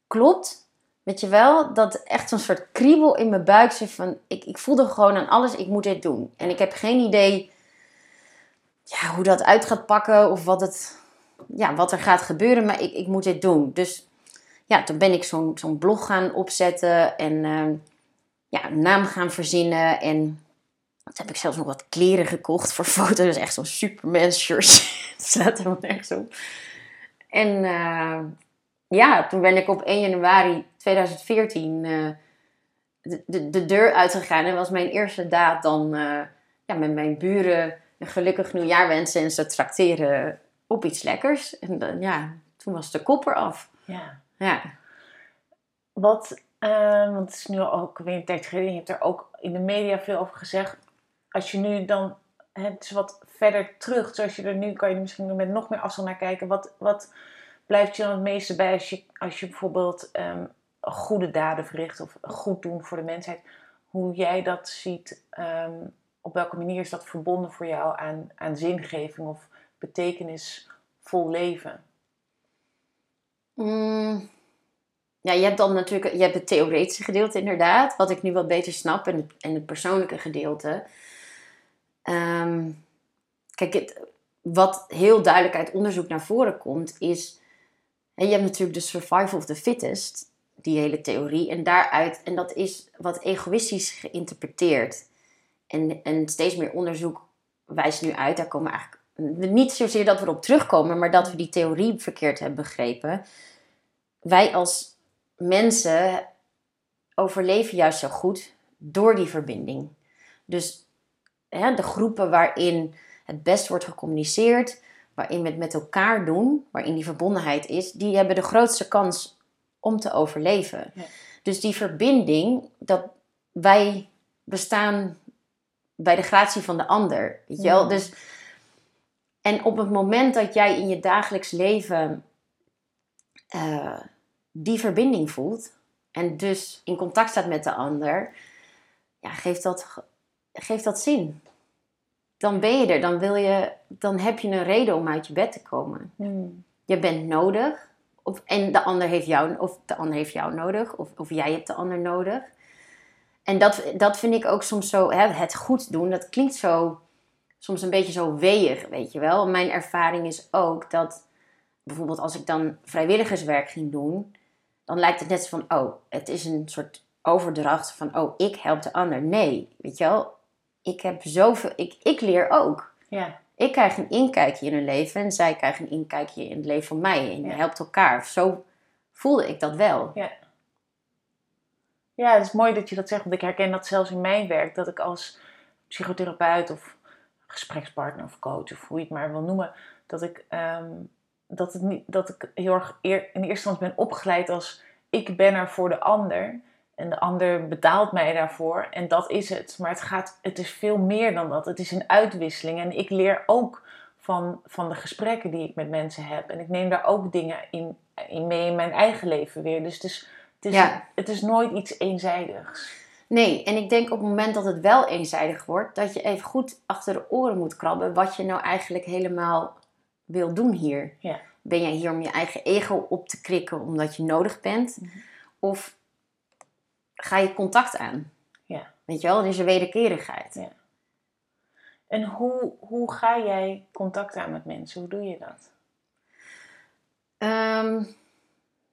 klopt, Weet je wel, dat echt zo'n soort kriebel in mijn buik zit van, ik, ik voelde gewoon aan alles, ik moet dit doen. En ik heb geen idee ja, hoe dat uit gaat pakken of wat, het, ja, wat er gaat gebeuren, maar ik, ik moet dit doen. Dus ja, toen ben ik zo'n zo'n blog gaan opzetten en eh, ja, een naam gaan verzinnen. En toen heb ik zelfs nog wat kleren gekocht voor foto's. Dus echt zo'n Superman shirt. Staat helemaal nergens op. En eh, ja, toen ben ik op 1 januari 2014 eh, de, de, de deur uitgegaan. En was mijn eerste daad dan eh, ja, met mijn buren een gelukkig nieuwjaar wensen en ze trakteren op iets lekkers. En dan, ja, toen was de kopper af. Ja. Ja. Wat, eh, want het is nu ook weer een tijd geleden, je hebt er ook in de media veel over gezegd. Als je nu dan, het is wat verder terug, zoals je er nu, kan je er misschien met nog meer afstand naar kijken. Wat, wat blijft je dan het meeste bij als je, als je bijvoorbeeld ehm, goede daden verricht of goed doen voor de mensheid? Hoe jij dat ziet, ehm, op welke manier is dat verbonden voor jou aan, aan zingeving of betekenisvol leven? Mm. Ja, je hebt dan natuurlijk je hebt het theoretische gedeelte inderdaad, wat ik nu wat beter snap, en het, en het persoonlijke gedeelte. Ehm, kijk, wat heel duidelijk uit onderzoek naar voren komt, is. je hebt natuurlijk de survival of the fittest, die hele theorie, en daaruit, en dat is wat egoïstisch geïnterpreteerd. En, en steeds meer onderzoek wijst nu uit, daar komen eigenlijk niet zozeer dat we erop terugkomen, maar dat we die theorie verkeerd hebben begrepen. Wij als mensen overleven juist zo goed door die verbinding. Dus hè, de groepen waarin het best wordt gecommuniceerd, waarin we het met elkaar doen, waarin die verbondenheid is, die hebben de grootste kans om te overleven. Ja. Dus die verbinding, dat wij bestaan bij de gratie van de ander. Weet je wel? Ja. Dus, en op het moment dat jij in je dagelijks leven eh, die verbinding voelt en dus in contact staat met de ander, ja, geeft dat, ge- geeft dat zin. Dan ben je er, dan, wil je, dan heb je een reden om uit je bed te komen. Je bent nodig Of, en de ander heeft jou, of de ander heeft jou nodig, of, of jij hebt de ander nodig. En dat, dat vind ik ook soms zo, hè, het goed doen, dat klinkt zo, soms een beetje zo weeg, weet je wel. Mijn ervaring is ook dat, bijvoorbeeld als ik dan vrijwilligerswerk ging doen, dan lijkt het net van, oh, het is een soort overdracht van, oh, ik help de ander. Nee, weet je wel, ik heb zoveel, ik, ik leer ook. Ja. Ik krijg een inkijkje in hun leven en zij krijgen een inkijkje in het leven van mij. En je Ja. helpt elkaar. Zo voelde ik dat wel. Ja. Ja, het is mooi dat je dat zegt, want ik herken dat zelfs in mijn werk. Dat ik als psychotherapeut of gesprekspartner of coach of hoe je het maar wil noemen, dat ik, ehm, dat het niet, dat ik heel erg eer, in eerste instantie ben opgeleid als ik ben er voor de ander. En de ander betaalt mij daarvoor en dat is het. Maar het, gaat, het is veel meer dan dat. Het is een uitwisseling. En ik leer ook van, van de gesprekken die ik met mensen heb. En ik neem daar ook dingen in, in mee in mijn eigen leven weer. Dus het is, het is, Ja. het is nooit iets eenzijdigs. Nee, en ik denk op het moment dat het wel eenzijdig wordt, dat je even goed achter de oren moet krabben wat je nou eigenlijk helemaal wil doen hier. Ja. Ben jij hier om je eigen ego op te krikken omdat je nodig bent? Mhm. Of ga je contact aan? Ja. Weet je wel, er is een wederkerigheid. Ja. En hoe, hoe ga jij contact aan met mensen? Hoe doe je dat? Ehm,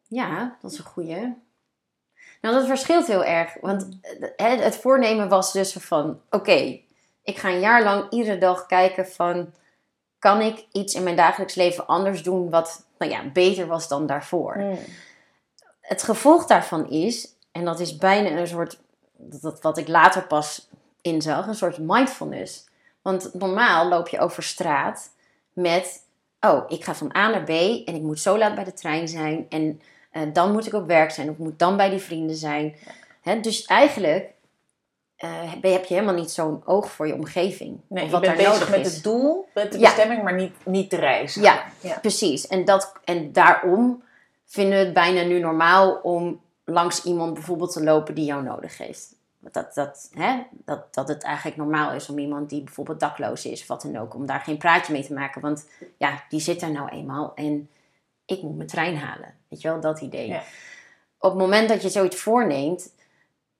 ja, dat is een goeie. Nou, dat verschilt heel erg. Want eh, het voornemen was dus van... Oké, ik ga een jaar lang iedere dag kijken van... Kan ik iets in mijn dagelijks leven anders doen wat nou ja, beter was dan daarvoor? Het gevolg daarvan is... En dat is bijna een soort... Dat, wat ik later pas inzag. Een soort mindfulness. Want normaal loop je over straat met oh, ik ga van A naar B en ik moet zo laat bij de trein zijn en eh, dan moet ik op werk zijn of ik moet dan bij die vrienden zijn. Hè, dus eigenlijk eh, heb je heb je helemaal niet zo'n oog voor je omgeving. Nee, of je bent daar bezig nodig met is. het doel, met de Ja. bestemming, maar niet, niet de reis. Ja, Ja. precies. En, dat, en daarom vinden we het bijna nu normaal om langs iemand bijvoorbeeld te lopen die jou nodig heeft. Dat, dat, hè, dat, dat het eigenlijk normaal is om iemand die bijvoorbeeld dakloos is of wat dan ook, om daar geen praatje mee te maken. Want ja, die zit daar nou eenmaal en ik moet mijn trein halen. Weet je wel, dat idee. Ja. Op het moment dat je zoiets voorneemt,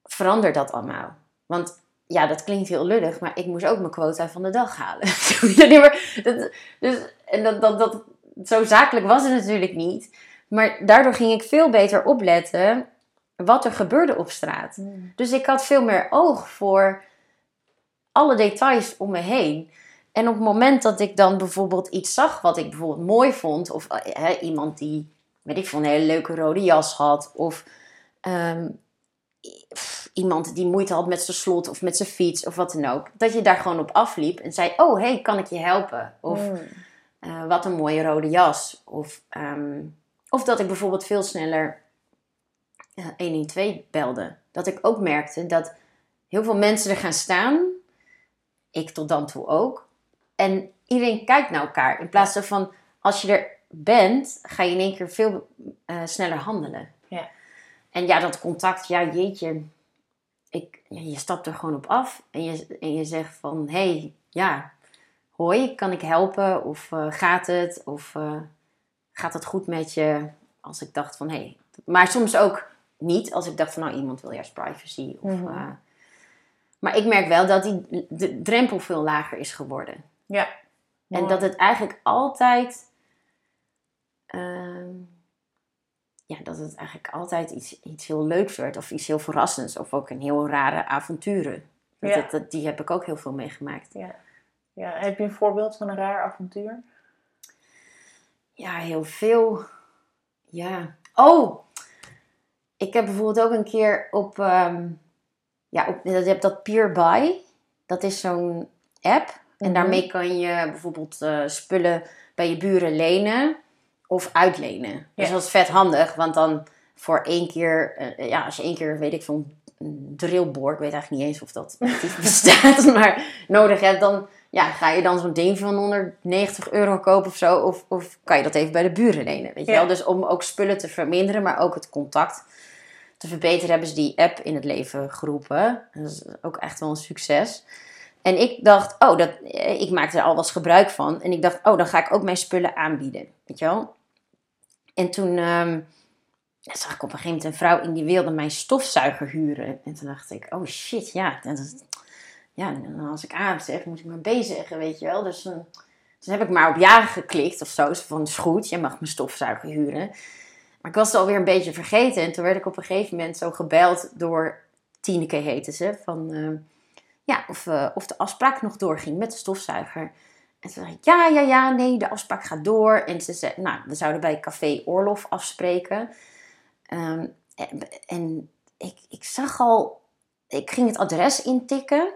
verandert dat allemaal. Want ja, dat klinkt heel lullig, maar ik moest ook mijn quota van de dag halen. Dat, dus, en dat, dat, dat, zo zakelijk was het natuurlijk niet. Maar daardoor ging ik veel beter opletten wat er gebeurde op straat. Dus ik had veel meer oog voor alle details om me heen. En op het moment dat ik dan bijvoorbeeld iets zag wat ik bijvoorbeeld mooi vond, of eh, hè, iemand die, weet ik veel, een hele leuke rode jas had, of ehm, pff, iemand die moeite had met zijn slot of met zijn fiets of wat dan ook, dat je daar gewoon op afliep en zei: Oh, hey, kan ik je helpen? Of Mm. eh, wat een mooie rode jas. Of, ehm, of dat ik bijvoorbeeld veel sneller 112 belde. Dat ik ook merkte dat heel veel mensen er gaan staan. Ik tot dan toe ook. En iedereen kijkt naar elkaar. In plaats van als je er bent, ga je in één keer veel eh, sneller handelen. Ja. En ja, dat contact, ja jeetje. Ik, ja, je stapt er gewoon op af. En je, en je zegt van, hé, hey, ja, hoi, kan ik helpen? Of eh, gaat het? Of eh, gaat het goed met je? Als ik dacht van, hé. Hey. Maar soms ook niet. Als ik dacht van, nou, iemand wil juist privacy. Of, Mhm. eh, maar ik merk wel dat die, de drempel veel lager is geworden. Ja. En dat het eigenlijk altijd... ehm, ja, dat het eigenlijk altijd iets, iets heel leuks werd. Of iets heel verrassends. Of ook een heel rare avonturen. Dat, Ja. dat, dat- die heb ik ook heel veel meegemaakt. Ja. ja. Heb je een voorbeeld van een raar avontuur? Ja, heel veel. Ja. Oh! Ik heb bijvoorbeeld ook een keer op... ehm, ja, op, je hebt dat Peerby. Dat is zo'n app. En Mhm. daarmee kan je bijvoorbeeld eh, spullen bij je buren lenen of uitlenen. Dus dat is vet handig, want dan voor één keer, eh, ja, als je één keer, weet ik een drillboor, ik weet eigenlijk niet eens of dat bestaat, maar nodig hebt, dan ja, ga je dan zo'n ding van 190 euro kopen of zo, of, of kan je dat even bij de buren lenen, weet je Ja. wel? Dus om ook spullen te verminderen, maar ook het contact te verbeteren, hebben ze die app in het leven geroepen. Dat is ook echt wel een succes. En ik dacht, oh, dat, eh, ik maakte er al eens gebruik van. En ik dacht, oh, dan ga ik ook mijn spullen aanbieden. Weet je wel? En toen ehm, zag ik op een gegeven moment een vrouw in die wilde mijn stofzuiger huren. En toen dacht ik, oh shit, ja. Ja, als ik A zeg, moet ik B zeggen, weet je wel. Dus, dus heb ik maar op ja geklikt of zo. van, is goed, je mag mijn stofzuiger huren. Maar ik was het alweer een beetje vergeten. En toen werd ik op een gegeven moment zo gebeld door Tineke, heette ze. Van, uh, ja, of, uh, of de afspraak nog doorging met de stofzuiger. En toen zei ik, ja, ja, ja, nee, de afspraak gaat door. En ze zei, nou, we zouden bij Café Oorlof afspreken. Um, en, en ik, ik zag al, ik ging het adres intikken.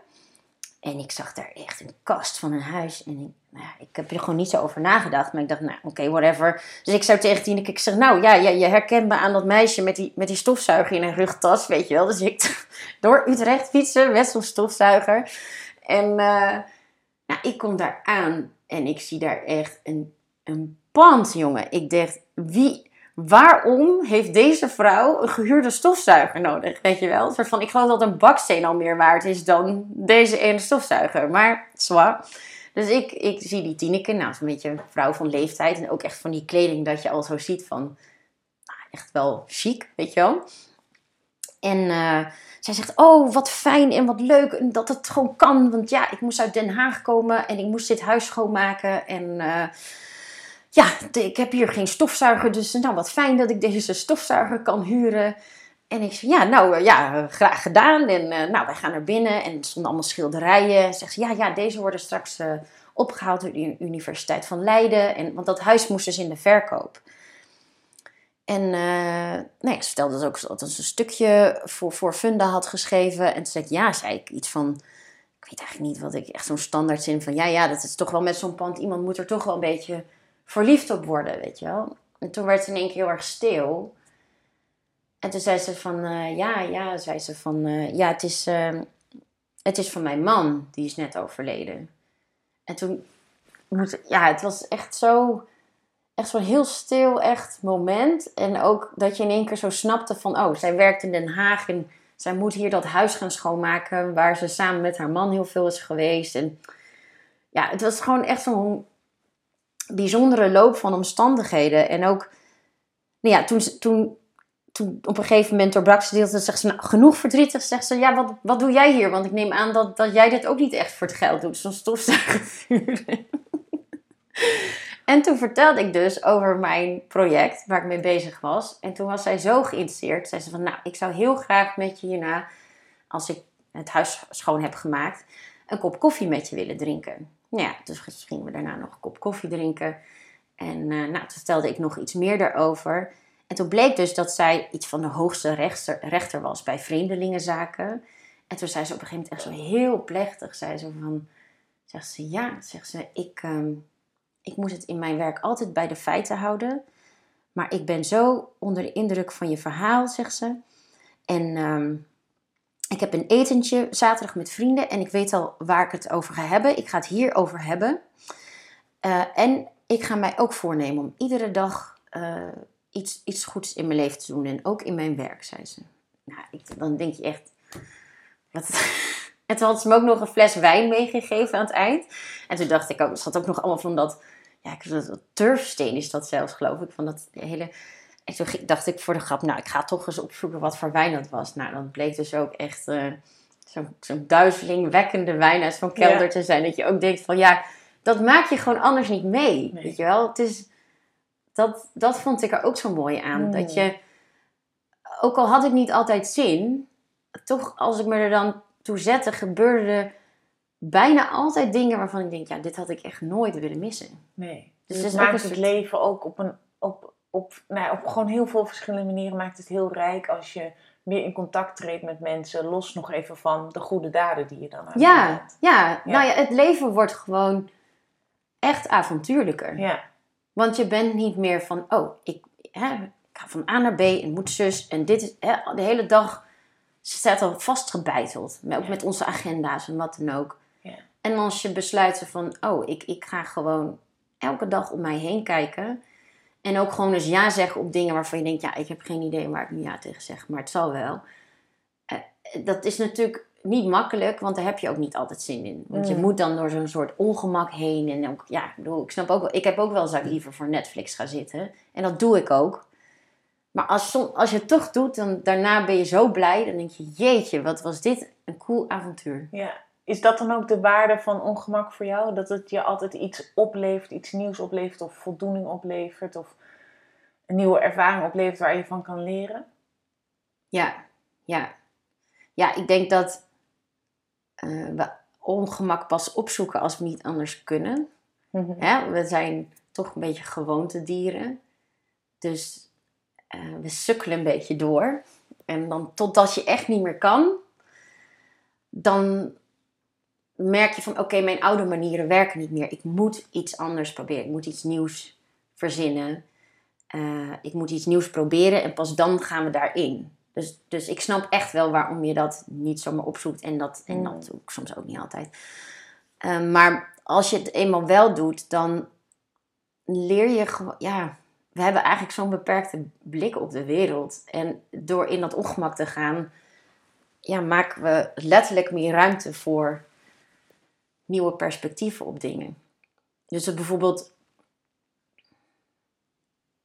En ik zag daar echt een kast van een huis. En ik, nou ik heb er gewoon niet zo over nagedacht. Maar ik dacht, nou oké, whatever. Dus ik zou tegen Tineke, ik zeg, nou ja, ja, je herkent me aan dat meisje met die, met die stofzuiger in een rugtas, weet je wel. Dus ik door Utrecht fietsen met zo'n stofzuiger. En uh, nou, ik kom daar aan en ik zie daar echt een, een pand, jongen. Ik dacht, wie, waarom heeft deze vrouw een gehuurde stofzuiger nodig? Weet je wel? Een soort van, ik geloof dat een baksteen al meer waard is dan deze ene stofzuiger. Maar zwaar. Dus ik, ik zie die Tineke, nou, een beetje een vrouw van leeftijd. En ook echt van die kleding dat je al zo ziet van, nou, echt wel chic, weet je wel. En uh, zij zegt, oh, wat fijn en wat leuk dat het gewoon kan. Want ja, ik moest uit Den Haag komen en ik moest dit huis schoonmaken. En... Uh, ja, ik heb hier geen stofzuiger, dus nou wat fijn dat ik deze stofzuiger kan huren. En ik zei, ja, nou eh, ja, graag gedaan. En uh, nou, wij gaan naar binnen en er stonden allemaal schilderijen. Zegt ze, ja, ja, deze worden straks uh, opgehaald door de Universiteit van Leiden. En, want dat huis moest dus in de verkoop. En uh, ja, ze vertelde dus ook dat ze een stukje voor, voor Funda had geschreven. En toen zei ja, zei ik iets van... Ik weet eigenlijk niet wat ik... Echt zo'n standaard zin van... Ja, ja, dat is toch wel met zo'n pand... Iemand moet er toch wel een beetje verliefd op worden, weet je wel. En toen werd ze in één keer heel erg stil. En toen zei ze van, uh, ja, ja, zei ze van, uh, ja, het is, uh, het is van mijn man, die is net overleden. En toen, ja, het was echt zo, echt zo'n heel stil, echt moment. En ook dat je in één keer zo snapte van, oh, zij werkt in Den Haag en zij moet hier dat huis gaan schoonmaken, waar ze samen met haar man heel veel is geweest. En ja, het was gewoon echt zo'n bijzondere loop van omstandigheden. En ook, nou ja, toen, toen, toen op een gegeven moment doorbrak ze deelte, zegt ze, nou, genoeg verdrietig, zegt ze, ja, wat, wat doe jij hier? Want ik neem aan dat, dat jij dit ook niet echt voor het geld doet, zo'n stofzuiger En toen vertelde ik dus over mijn project waar ik mee bezig was. En toen was zij zo geïnteresseerd. Zei ze van, nou, ik zou heel graag met je hierna, als ik het huis schoon heb gemaakt, een kop koffie met je willen drinken. Ja, dus gingen we daarna nog een kop koffie drinken. En uh, nou, toen stelde ik nog iets meer daarover. En toen bleek dus dat zij iets van de hoogste rechter, rechter was bij vreemdelingenzaken. En toen zei ze op een gegeven moment echt zo heel plechtig, zei ze van, zegt ze ja, zegt ze, ik, um, ik moet het in mijn werk altijd bij de feiten houden. Maar ik ben zo onder de indruk van je verhaal, zegt ze. En um, ik heb een etentje zaterdag met vrienden en ik weet al waar ik het over ga hebben. Ik ga het hier over hebben. Uh, en ik ga mij ook voornemen om iedere dag uh, iets, iets goeds in mijn leven te doen. En ook in mijn werk, zei ze. Nou, ik, dan denk je echt... En toen had ze me ook nog een fles wijn meegegeven aan het eind. En toen dacht ik ook, er zat ook nog allemaal van dat... Ja, dat, turfsteen is dat zelfs, geloof ik. Van dat hele en toen dacht ik voor de grap, nou, ik ga toch eens opzoeken wat voor wijn dat was. Nou, dat bleek dus ook echt uh, zo'n zo duizelingwekkende wijn uit zo'n kelder te zijn. Dat je ook denkt van, ja, dat maak je gewoon anders niet mee. Weet je wel? Het is, dat, dat vond ik er ook zo mooi aan. Dat je, ook al had ik niet altijd zin, toch als ik me er dan toe zette, gebeurde er bijna altijd dingen waarvan ik denk, ja, dit had ik echt nooit willen missen. Nee. Dus, dus het maakt het leven ook op een, op, op, nou, op gewoon heel veel verschillende manieren maakt het heel rijk als je meer in contact treedt met mensen, los nog even van de goede daden die je dan hebt. Ja, ja, nou ja, het leven wordt gewoon echt avontuurlijker. Ja. Want je bent niet meer van, oh, ik, hè, ik ga van A naar B en moet zus en dit is hè, de hele dag staat al vastgebeiteld. Ook met onze agenda's en wat dan ook. Ja. En als je besluit van, oh, ik, ik ga gewoon elke dag om mij heen kijken en ook gewoon eens ja zeggen op dingen waarvan je denkt, ja, ik heb geen idee waar ik nu ja tegen zeg, maar het zal wel. Eh, dat is natuurlijk niet makkelijk, want daar heb je ook niet altijd zin in. Want je Mm. moet dan door zo'n soort ongemak heen. En ook, ja, ik bedoel, ik snap ook wel, ik heb ook wel eens dat ik liever voor Netflix ga zitten. En dat doe ik ook. Maar als, som- als je het toch doet, dan daarna ben je zo blij. Dan denk je, jeetje, wat was dit een cool avontuur. Ja. Is dat dan ook de waarde van ongemak voor jou? Dat het je altijd iets oplevert, iets nieuws oplevert of voldoening oplevert of een nieuwe ervaring oplevert waar je van kan leren? Ja, ja. Ja, ik denk dat eh, we ongemak pas opzoeken als we niet anders kunnen. Hè? We zijn toch een beetje gewoontedieren. Dus eh, we sukkelen een beetje door. En dan totdat je echt niet meer kan, dan merk je van oké, mijn oude manieren werken niet meer. Ik moet iets anders proberen. Ik moet iets nieuws verzinnen. Eh, ik moet iets nieuws proberen en pas dan gaan we daarin. Dus, dus ik snap echt wel waarom je dat niet zomaar opzoekt. En dat, en dat doe ik soms ook niet altijd. Eh, maar als je het eenmaal wel doet, dan leer je gewoon... Ja, we hebben eigenlijk zo'n beperkte blik op de wereld. En door in dat ongemak te gaan, ja, maken we letterlijk meer ruimte voor nieuwe perspectieven op dingen. Dus bijvoorbeeld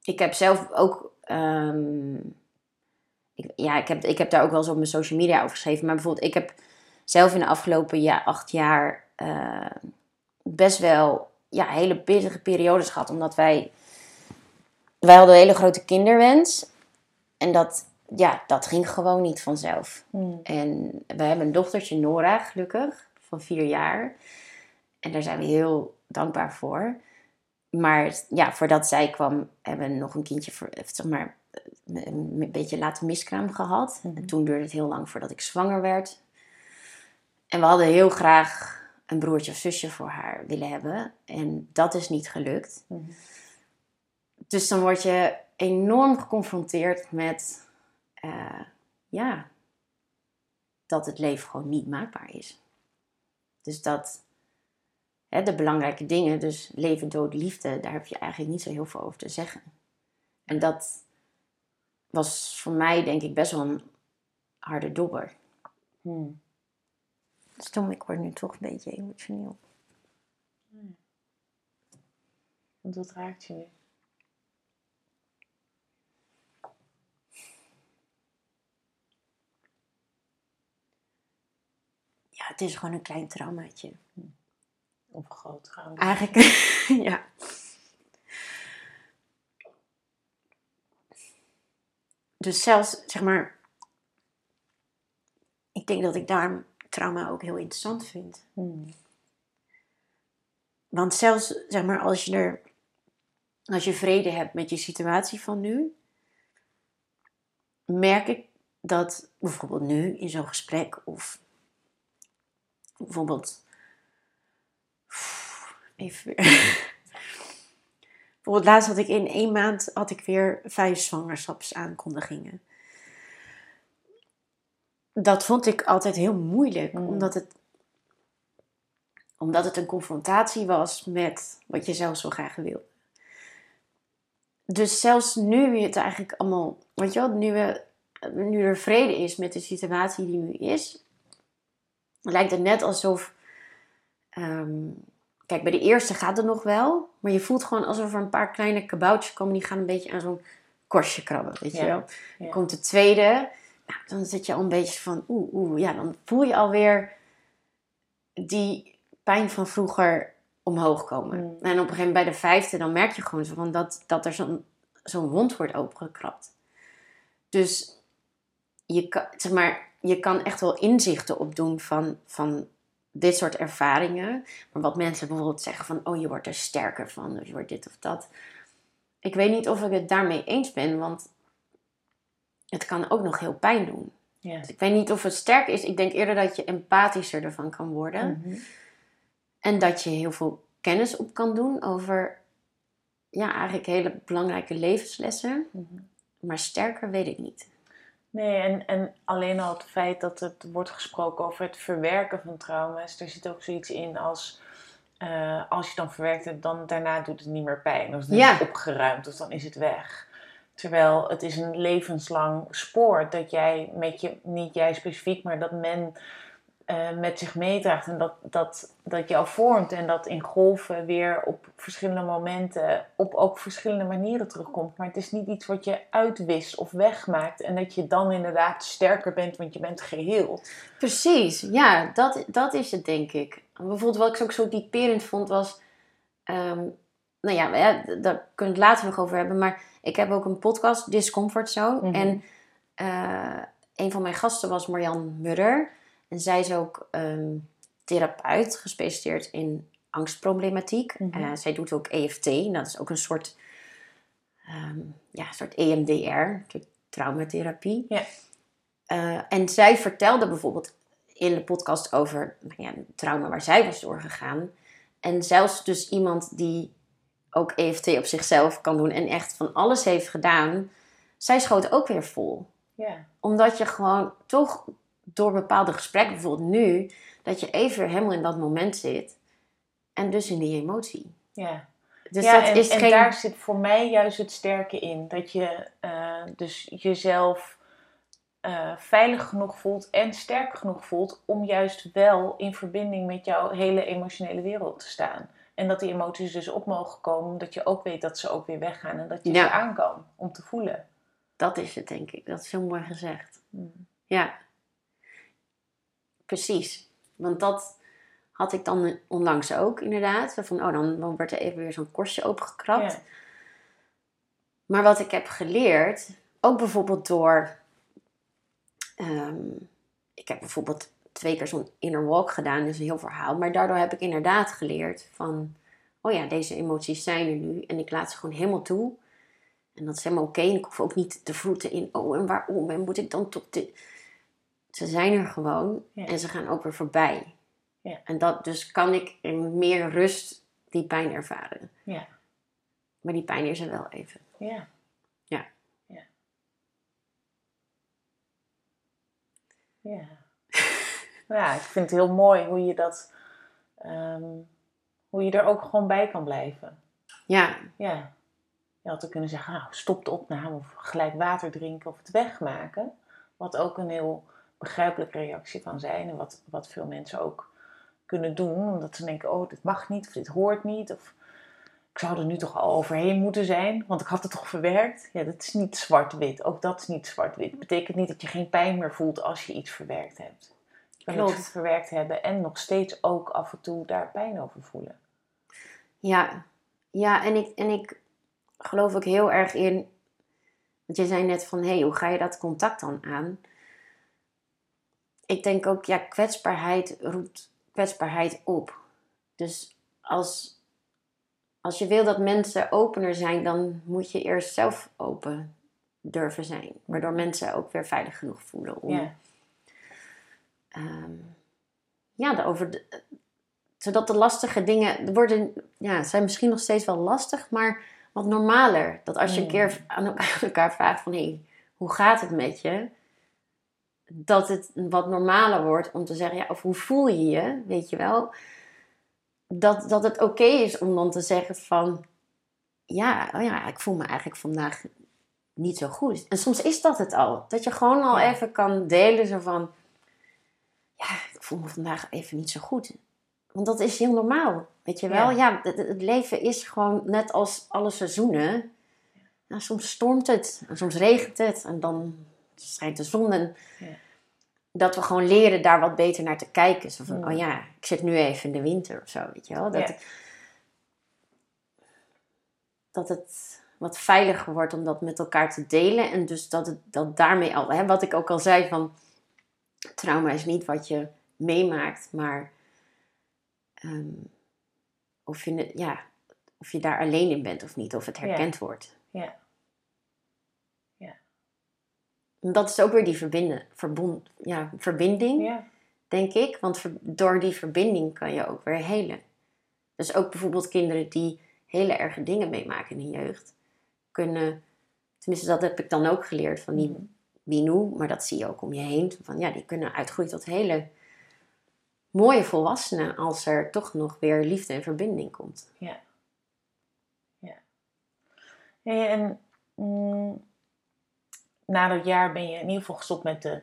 ik heb zelf ook. ehm, ik, ja, ik heb, ik heb daar ook wel eens op mijn social media over geschreven. Maar bijvoorbeeld, ik heb zelf in de afgelopen ja, acht jaar eh, best wel ja, hele pittige periodes gehad. Omdat wij. Wij hadden een hele grote kinderwens. En dat, ja, dat ging gewoon niet vanzelf. En we hebben een dochtertje, Nora, gelukkig, van vier jaar. En daar zijn we heel dankbaar voor. Maar ja, voordat zij kwam, hebben we nog een kindje, voor, eh, zeg maar, een een beetje laten miskraam gehad. En toen duurde het heel lang voordat ik zwanger werd. En we hadden heel graag een broertje of zusje voor haar willen hebben. En dat is niet gelukt. Dus dan word je enorm geconfronteerd met, eh, ja, dat het leven gewoon niet maakbaar is. Dus dat hè, de belangrijke dingen, dus leven, dood, liefde, daar heb je eigenlijk niet zo heel veel over te zeggen. En dat was voor mij denk ik best wel een harde dobber. Hmm. Stom, ik word nu toch een beetje emotioneel. Want wat raakt je nu? Ja, het is gewoon een klein traumaatje. Of een groot trauma? Eigenlijk, ja. Dus zelfs, zeg maar, ik denk dat ik daar trauma ook heel interessant vind. Hmm. Want zelfs, zeg maar, als je er, als je vrede hebt met je situatie van nu, merk ik dat bijvoorbeeld nu in zo'n gesprek of bijvoorbeeld, even weer. bijvoorbeeld laatst had ik in één maand had ik weer vijf zwangerschapsaankondigingen. Dat vond ik altijd heel moeilijk, Mm. omdat het omdat het een confrontatie was met wat je zelf zo graag wilde. Dus zelfs nu het eigenlijk allemaal, weet je wel, nu, we, nu er vrede is met de situatie die nu is, lijkt het net alsof, ehm, kijk, bij de eerste gaat het nog wel, maar je voelt gewoon alsof er een paar kleine kaboutertjes komen, die gaan een beetje aan zo'n korstje krabben, weet je wel. ja. Dan komt de tweede, nou, dan zit je al een beetje van, oeh, oeh, ja, dan voel je alweer die pijn van vroeger omhoog komen. Mm. En op een gegeven moment bij de vijfde, dan merk je gewoon zo van dat, dat er zo'n zo'n wond wordt opengekrapt. Dus je kan, zeg maar, je kan echt wel inzichten opdoen van, van dit soort ervaringen. Maar wat mensen bijvoorbeeld zeggen van, oh je wordt er sterker van, of je wordt dit of dat. Ik weet niet of ik het daarmee eens ben, want het kan ook nog heel pijn doen. Ja. Dus ik weet niet of het sterk is. Ik denk eerder dat je empathischer ervan kan worden. Mhm. En dat je heel veel kennis op kan doen over ja, eigenlijk hele belangrijke levenslessen. Mhm. Maar sterker weet ik niet. Nee, en, en alleen al het feit dat het wordt gesproken over het verwerken van trauma's. Er zit ook zoiets in als, eh, als je dan verwerkt hebt, dan daarna doet het niet meer pijn. Of dan Ja. is het opgeruimd, of dan is het weg. Terwijl het is een levenslang spoor dat jij met je, niet jij specifiek, maar dat men eh, met zich meedraagt en dat, dat, dat jou vormt en dat in golven weer op verschillende momenten op ook verschillende manieren terugkomt. Maar het is niet iets wat je uitwist of wegmaakt en dat je dan inderdaad sterker bent, want je bent geheel. Precies, ja, dat, dat is het denk ik. Bijvoorbeeld wat ik ook zo typerend vond was, ehm, nou ja, daar kunnen we het later nog over hebben, maar ik heb ook een podcast, Discomfort Zone. Mhm. En uh, een van mijn gasten was Marjan Mudder. En zij is ook um, therapeut, gespecialiseerd in angstproblematiek. Mm zij doet ook EFT, en dat is ook een soort, um, ja, soort EMDR, traumatherapie. Ja. Uh, en zij vertelde bijvoorbeeld in de podcast over nou ja, trauma waar zij was doorgegaan. En zelfs dus iemand die ook EFT op zichzelf kan doen en echt van alles heeft gedaan, zij schoot ook weer vol. Ja. Omdat je gewoon toch door bepaalde gesprekken, bijvoorbeeld nu, dat je even helemaal in dat moment zit. En dus in die emotie. Ja. Dus ja, dat en, is en daar zit voor mij juist het sterke in. Dat je uh, dus jezelf uh, veilig genoeg voelt en sterk genoeg voelt om juist wel in verbinding met jouw hele emotionele wereld te staan. En dat die emoties dus op mogen komen, dat je ook weet dat ze ook weer weggaan en dat je ze aan kan om te voelen. Dat is het, denk ik. Dat is heel mooi gezegd. Hmm. Ja. Precies. Want dat had ik dan onlangs ook inderdaad. Van, oh, dan, dan werd er even weer zo'n korstje opengekrapt. Ja. Maar wat ik heb geleerd, ook bijvoorbeeld door... Ehm, ik heb bijvoorbeeld twee keer zo'n inner walk gedaan. Is een heel verhaal. Maar daardoor heb ik inderdaad geleerd van... Oh ja, deze emoties zijn er nu. En ik laat ze gewoon helemaal toe. En dat is helemaal oké. En ik hoef ook niet te vroeten in... Oh, en waarom? En moet ik dan tot dit ze zijn er gewoon en ze gaan ook weer voorbij. Ja. En dat, dus kan ik in meer rust die pijn ervaren. Ja. Maar die pijn is er wel even. Ja. Ja. Ja. Ja. ja, ik vind het heel mooi hoe je dat, ehm, hoe je er ook gewoon bij kan blijven. Ja. Ja. Je had ook kunnen zeggen, nou, stop de opname of gelijk water drinken of het wegmaken. Wat ook een heel begrijpelijke reactie kan zijn. En wat, wat veel mensen ook kunnen doen. Omdat ze denken, oh, dit mag niet of dit hoort niet. Of ik zou er nu toch al overheen moeten zijn, want ik had het toch verwerkt. Ja, dat is niet zwart-wit. Ook dat is niet zwart-wit. Betekent niet dat je geen pijn meer voelt als je iets verwerkt hebt. Je kan het verwerkt hebben en nog steeds ook af en toe daar pijn over voelen. Ja, ja en, ik, en ik geloof ook heel erg in. Want je zei net van, hé, hey, hoe ga je dat contact dan aan? Ik denk ook, ja, kwetsbaarheid roept kwetsbaarheid op. Dus als, als je wil dat mensen opener zijn, dan moet je eerst zelf open durven zijn. Waardoor mensen ook weer veilig genoeg voelen om. Ja, um, ja over de, zodat de lastige dingen worden, ja, zijn misschien nog steeds wel lastig, maar wat normaler. Dat als je een keer mm. aan elkaar vraagt van hé, hey, hoe gaat het met je? Dat het wat normaler wordt om te zeggen, ja, of hoe voel je je, weet je wel. Dat, dat het oké is om dan te zeggen van, ja, oh ja, ik voel me eigenlijk vandaag niet zo goed. En soms is dat het al. Dat je gewoon al even kan delen zo van, ja, ik voel me vandaag even niet zo goed. Want dat is heel normaal, weet je wel. Ja, het, het, leven is gewoon net als alle seizoenen. Nou, soms stormt het en soms regent het en dan schijnt de zon. En ja dat we gewoon leren daar wat beter naar te kijken. Zo van, oh ja, ik zit nu even in de winter of zo, weet je wel. Dat, het, dat het wat veiliger wordt om dat met elkaar te delen. En dus dat, het, dat daarmee al, hè, wat ik ook al zei van, trauma is niet wat je meemaakt, maar ehm, of, je, ja, of je daar alleen in bent of niet, of het herkend wordt. Ja dat is ook weer die verbinden, verbond, ja, verbinding, ja. denk ik. Want door die verbinding kan je ook weer helen. Dus ook bijvoorbeeld kinderen die hele erge dingen meemaken in de jeugd, kunnen, tenminste dat heb ik dan ook geleerd van die Binu, maar dat zie je ook om je heen, van ja, die kunnen uitgroeien tot hele mooie volwassenen als er toch nog weer liefde en verbinding komt. Ja. Ja. en mm, na dat jaar ben je in ieder geval gestopt met de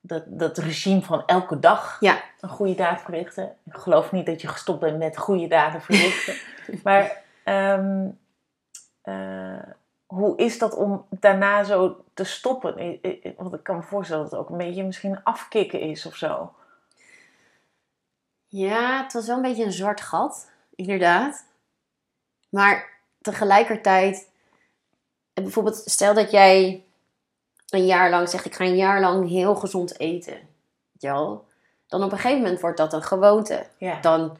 dat, dat regime van elke dag ja. een goede daad verrichten. Ik geloof niet dat je gestopt bent met goede daden verrichten. maar ehm, eh, hoe is dat om daarna zo te stoppen? Want ik kan me voorstellen dat het ook een beetje misschien afkicken is of zo. Ja, het was wel een beetje een zwart gat, inderdaad. Maar tegelijkertijd, bijvoorbeeld, stel dat jij een jaar lang zegt: Ik ga een jaar lang heel gezond eten. Ja, dan op een gegeven moment wordt dat een gewoonte. Dan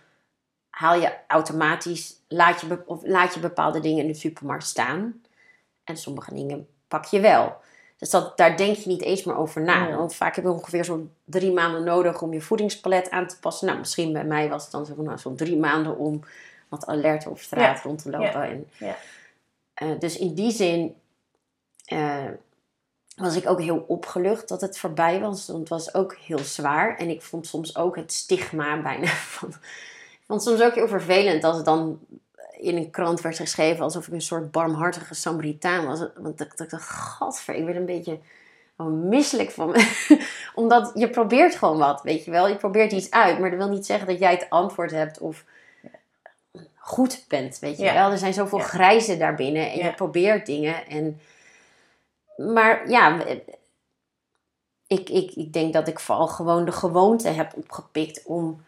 haal je automatisch, laat je, of laat je bepaalde dingen in de supermarkt staan. En sommige dingen pak je wel. Dus dat, daar denk je niet eens meer over na. Want vaak heb je ongeveer zo'n drie maanden nodig om je voedingspalet aan te passen. Nou, misschien bij mij was het dan zo'n nou, zo drie maanden om wat alert op straat rond te lopen. En, ja. Uh, dus in die zin uh, was ik ook heel opgelucht dat het voorbij was. Want het was ook heel zwaar. En ik vond soms ook het stigma bijna van... Ik vond soms ook heel vervelend als het dan in een krant werd geschreven alsof ik een soort barmhartige Samaritaan was. Want ik dacht, gadver, ik werd een beetje misselijk van me. Omdat je probeert gewoon wat, weet je wel. Je probeert iets uit, maar dat wil niet zeggen dat jij het antwoord hebt of goed bent, weet je wel. Er zijn zoveel ja. grijzen daarbinnen en je probeert dingen en maar ja, ik, ik, ik denk dat ik vooral gewoon de gewoonte heb opgepikt om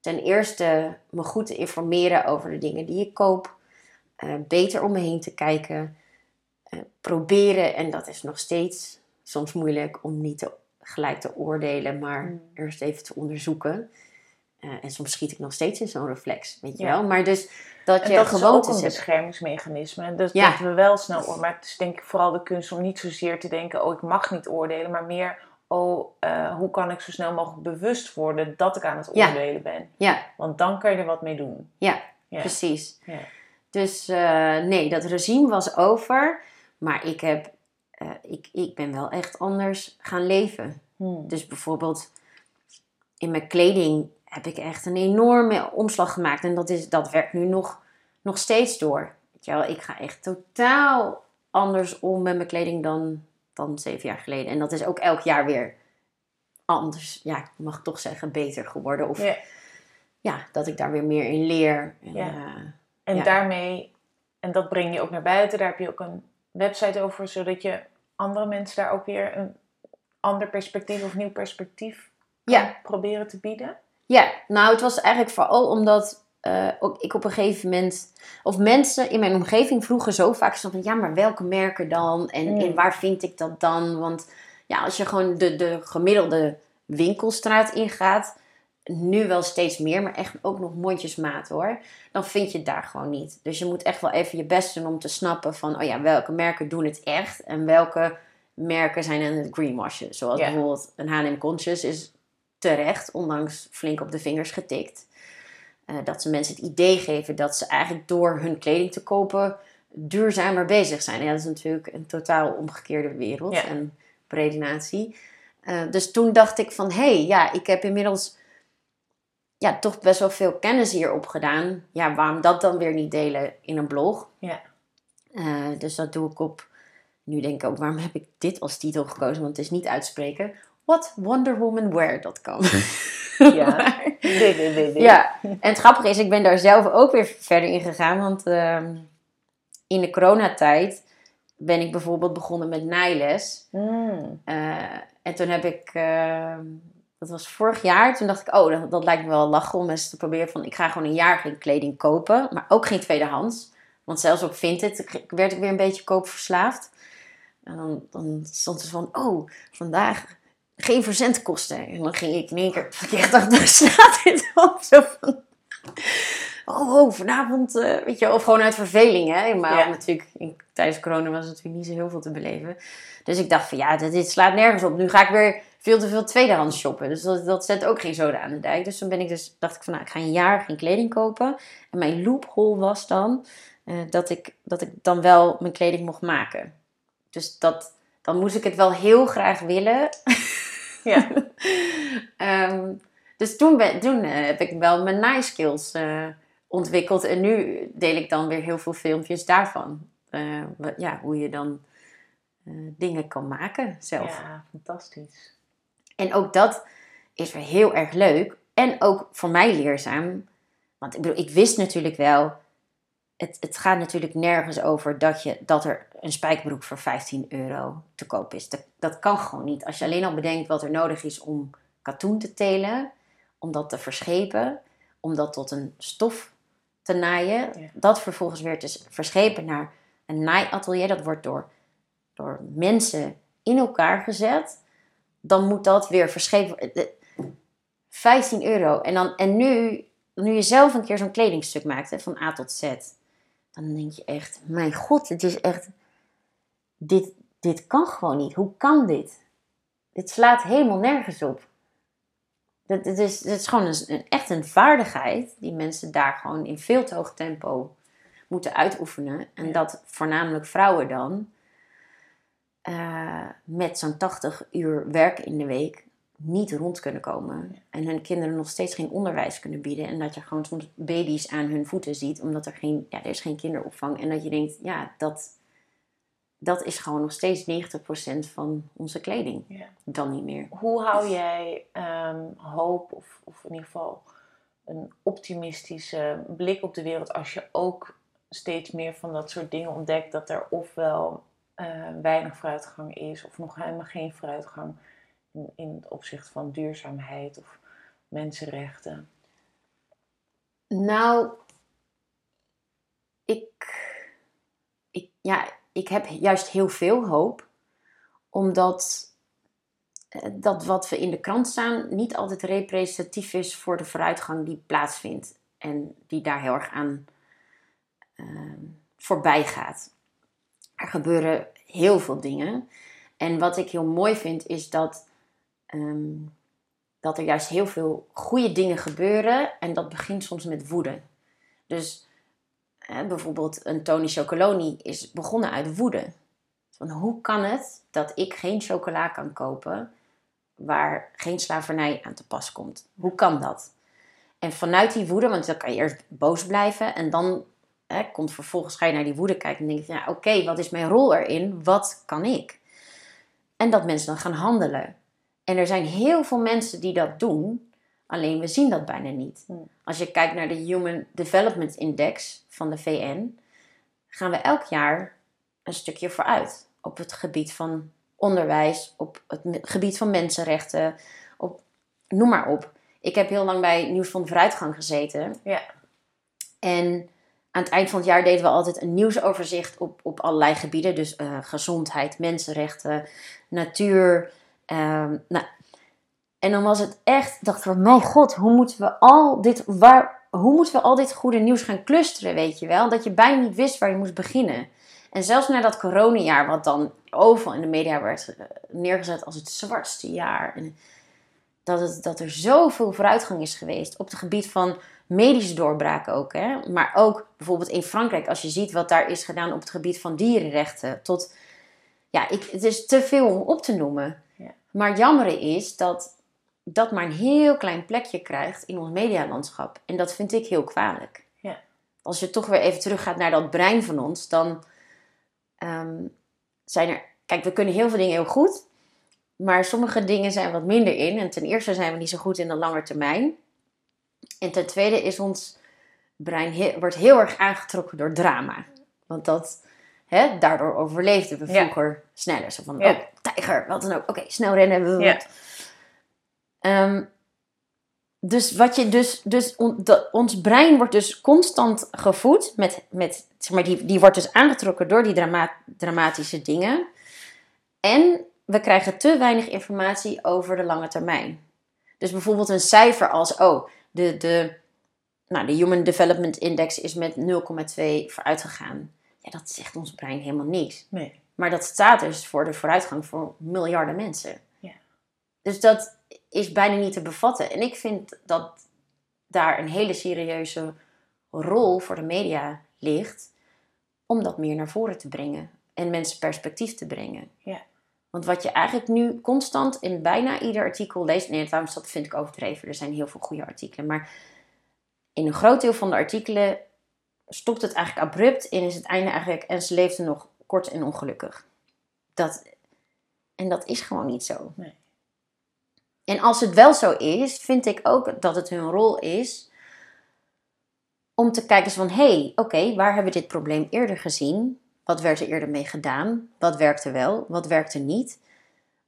ten eerste me goed te informeren over de dingen die ik koop. Uh, beter om me heen te kijken. Uh, proberen, en dat is nog steeds soms moeilijk om niet te, gelijk te oordelen, maar mm. eerst even te onderzoeken. Uh, en soms schiet ik nog steeds in zo'n reflex, weet je wel. Maar dus dat je dat gewoontes is ook een beschermingsmechanisme. Dus dat we wel snel... Maar het is denk ik vooral de kunst om niet zozeer te denken... oh, ik mag niet oordelen, maar meer... oh, uh, hoe kan ik zo snel mogelijk bewust worden dat ik aan het oordelen ben? Ja. Want dan kan je er wat mee doen. Ja, precies. Ja. Dus uh, nee, dat regime was over. Maar ik, heb, ik, ik ben wel echt anders gaan leven. Hmm. Dus bijvoorbeeld in mijn kleding heb ik echt een enorme omslag gemaakt. En dat, is, dat werkt nu nog, nog steeds door. Weet je wel, ik ga echt totaal anders om met mijn kleding dan, dan zeven jaar geleden. En dat is ook elk jaar weer anders. Ja, ik mag toch zeggen, beter geworden. Of ja, ja dat ik daar weer meer in leer. En, ja. Uh, en daarmee, en dat breng je ook naar buiten. Daar heb je ook een website over, zodat je andere mensen daar ook weer een ander perspectief of nieuw perspectief ja. proberen te bieden. Ja, nou het was eigenlijk vooral omdat uh, ik op een gegeven moment, of mensen in mijn omgeving vroegen zo vaak van ja, maar welke merken dan? En, en mm. waar vind ik dat dan? Want ja, als je gewoon de, de gemiddelde winkelstraat ingaat, nu wel steeds meer, maar echt ook nog mondjesmaat hoor, dan vind je het daar gewoon niet. Dus je moet echt wel even je best doen om te snappen van, oh ja, welke merken doen het echt en welke merken zijn aan het greenwashen. Zoals bijvoorbeeld een H&M Conscious is terecht, ondanks flink op de vingers getikt. Uh, dat ze mensen het idee geven dat ze eigenlijk door hun kleding te kopen duurzamer bezig zijn. Ja, dat is natuurlijk een totaal omgekeerde wereld ja. en predinatie. Uh, dus toen dacht ik van, hé, hey, ja, ik heb inmiddels ja, toch best wel veel kennis hierop gedaan. Ja, waarom dat dan weer niet delen in een blog? Ja. Uh, dus dat doe ik op, nu denk ik ook, waarom heb ik dit als titel gekozen? Want het is niet uitspreken whatwonderwomanwear.com. Ja. ja, en het grappige is, ik ben daar zelf ook weer verder in gegaan. Want uh, in de coronatijd ben ik bijvoorbeeld begonnen met nijles. Mm. Uh, en toen heb ik, uh, dat was vorig jaar, toen dacht ik, oh, dat, dat, lijkt me wel lachen om eens te proberen. Van, ik ga gewoon een jaar geen kleding kopen, maar ook geen tweedehands. Want zelfs op Vinted werd ik weer een beetje koopverslaafd. En dan, dan stond het van, oh, vandaag geen verzendkosten. En dan ging ik in één keer, ik dacht, daar staat dit op. Zo van, oh, oh vanavond, uh, weet je, of gewoon uit verveling, hè. Maar natuurlijk, in, tijdens corona was het natuurlijk niet zo heel veel te beleven. Dus ik dacht van, ja, dit, slaat nergens op. Nu ga ik weer veel te veel tweedehands shoppen. Dus dat, dat zet ook geen zoden aan de dijk. Dus toen ben ik dus, dacht ik van, nou, ik ga een jaar geen kleding kopen. En mijn loophole was dan, uh, dat, ik, dat ik dan wel mijn kleding mocht maken. Dus dat, dan moest ik het wel heel graag willen. Ja. um, dus toen, ben, toen uh, heb ik wel mijn nice skills uh, ontwikkeld. En nu deel ik dan weer heel veel filmpjes daarvan. Uh, ja, hoe je dan dingen kan maken zelf. Ja, fantastisch. En ook dat is weer heel erg leuk. En ook voor mij leerzaam. Want ik bedoel, ik wist natuurlijk wel. Het, het gaat natuurlijk nergens over dat, je, dat er een spijkerbroek voor 15 euro te koop is. Dat, dat kan gewoon niet. Als je alleen al bedenkt wat er nodig is om katoen te telen, om dat te verschepen, om dat tot een stof te naaien, dat vervolgens weer te verschepen naar een naaiatelier. Dat wordt door, door mensen in elkaar gezet. Dan moet dat weer verschepen 15 euro. En, dan, en nu, nu je zelf een keer zo'n kledingstuk maakt, hè, van A tot Z, dan denk je echt, mijn god, het is echt, dit, dit kan gewoon niet. Hoe kan dit? Dit slaat helemaal nergens op. Het, is, het is gewoon een, echt een vaardigheid die mensen daar gewoon in veel te hoog tempo moeten uitoefenen. En dat voornamelijk vrouwen dan uh, met zo'n 80 uur werk in de week niet rond kunnen komen. En hun kinderen nog steeds geen onderwijs kunnen bieden. En dat je gewoon soms baby's aan hun voeten ziet, omdat er geen, ja, er is geen kinderopvang. En dat je denkt, ja, dat, dat is gewoon nog steeds 90% van onze kleding. Ja. Dan niet meer. Hoe hou jij ehm, hoop, of, of in ieder geval een optimistische blik op de wereld, als je ook steeds meer van dat soort dingen ontdekt, dat er ofwel uh, weinig vooruitgang is, of nog helemaal geen vooruitgang in, het opzicht van duurzaamheid of mensenrechten? Nou, ik, ik, ja, ik heb juist heel veel hoop, omdat eh, dat wat we in de krant staan niet altijd representatief is voor de vooruitgang die plaatsvindt en die daar heel erg aan uh, voorbij gaat. Er gebeuren heel veel dingen. En wat ik heel mooi vind is dat, ehm, dat er juist heel veel goede dingen gebeuren en dat begint soms met woede. Dus bijvoorbeeld een Tony Chocoloni is begonnen uit woede. Van hoe kan het dat ik geen chocola kan kopen waar geen slavernij aan te pas komt? Hoe kan dat? En vanuit die woede, want dan kan je eerst boos blijven en dan hè, komt vervolgens ga je naar die woede kijken en denk je, ja oké, wat is mijn rol erin? Wat kan ik? En dat mensen dan gaan handelen. En er zijn heel veel mensen die dat doen, Alleen we zien dat bijna niet. Hmm. Als je kijkt naar de Human Development Index van de VN, gaan we elk jaar een stukje vooruit op het gebied van onderwijs, op het gebied van mensenrechten, op, noem maar op. Ik heb heel lang bij Nieuws van de Vooruitgang gezeten. Ja. En aan het eind van het jaar deden we altijd een nieuwsoverzicht op, op allerlei gebieden. Dus uh, gezondheid, mensenrechten, natuur, um, nou, en dan was het echt, dachten we, mijn god, hoe moeten we al dit, waar, hoe moeten we al dit goede nieuws gaan clusteren, weet je wel? Dat je bijna niet wist waar je moest beginnen. En zelfs na dat coronajaar, wat dan overal in de media werd eh, neergezet als het zwartste jaar. En dat, het, dat er zoveel vooruitgang is geweest op het gebied van medische doorbraken ook. Hè? Maar ook bijvoorbeeld in Frankrijk, als je ziet wat daar is gedaan op het gebied van dierenrechten. Tot, ja, ik, het is te veel om op te noemen. Ja. Maar het jammer is dat dat maar een heel klein plekje krijgt in ons medialandschap. En dat vind ik heel kwalijk. Ja. Als je toch weer even teruggaat naar dat brein van ons, dan ehm, zijn er. Kijk, we kunnen heel veel dingen heel goed, maar sommige dingen zijn wat minder in. En ten eerste zijn we niet zo goed in de lange termijn. En ten tweede is ons brein wordt heel erg aangetrokken door drama. Want dat, hè, daardoor overleefden we vroeger sneller. Zo van, oh, tijger, wat dan ook. Oké, snel rennen. Ja. Ehm, dus wat je dus, dus ons brein wordt dus constant gevoed met, met zeg maar, die, die wordt dus aangetrokken door die drama dramatische dingen. En we krijgen te weinig informatie over de lange termijn. Dus bijvoorbeeld een cijfer als, oh, de, de, nou, de Human Development Index is met 0,2 vooruit gegaan. Ja, dat zegt ons brein helemaal niks. Nee. Maar dat staat dus voor de vooruitgang voor miljarden mensen. Ja. Dus dat, is bijna niet te bevatten. En ik vind dat daar een hele serieuze rol voor de media ligt om dat meer naar voren te brengen en mensen perspectief te brengen. Ja. Want wat je eigenlijk nu constant in bijna ieder artikel leest, nee, trouwens, dat vind ik overdreven, er zijn heel veel goede artikelen, maar in een groot deel van de artikelen stopt het eigenlijk abrupt en is het einde eigenlijk, en ze leefde nog kort en ongelukkig. Dat, en dat is gewoon niet zo. Nee. En als het wel zo is, vind ik ook dat het hun rol is om te kijken van hé, hey, oké, waar hebben we dit probleem eerder gezien? Wat werd er eerder mee gedaan? Wat werkte wel? Wat werkte niet?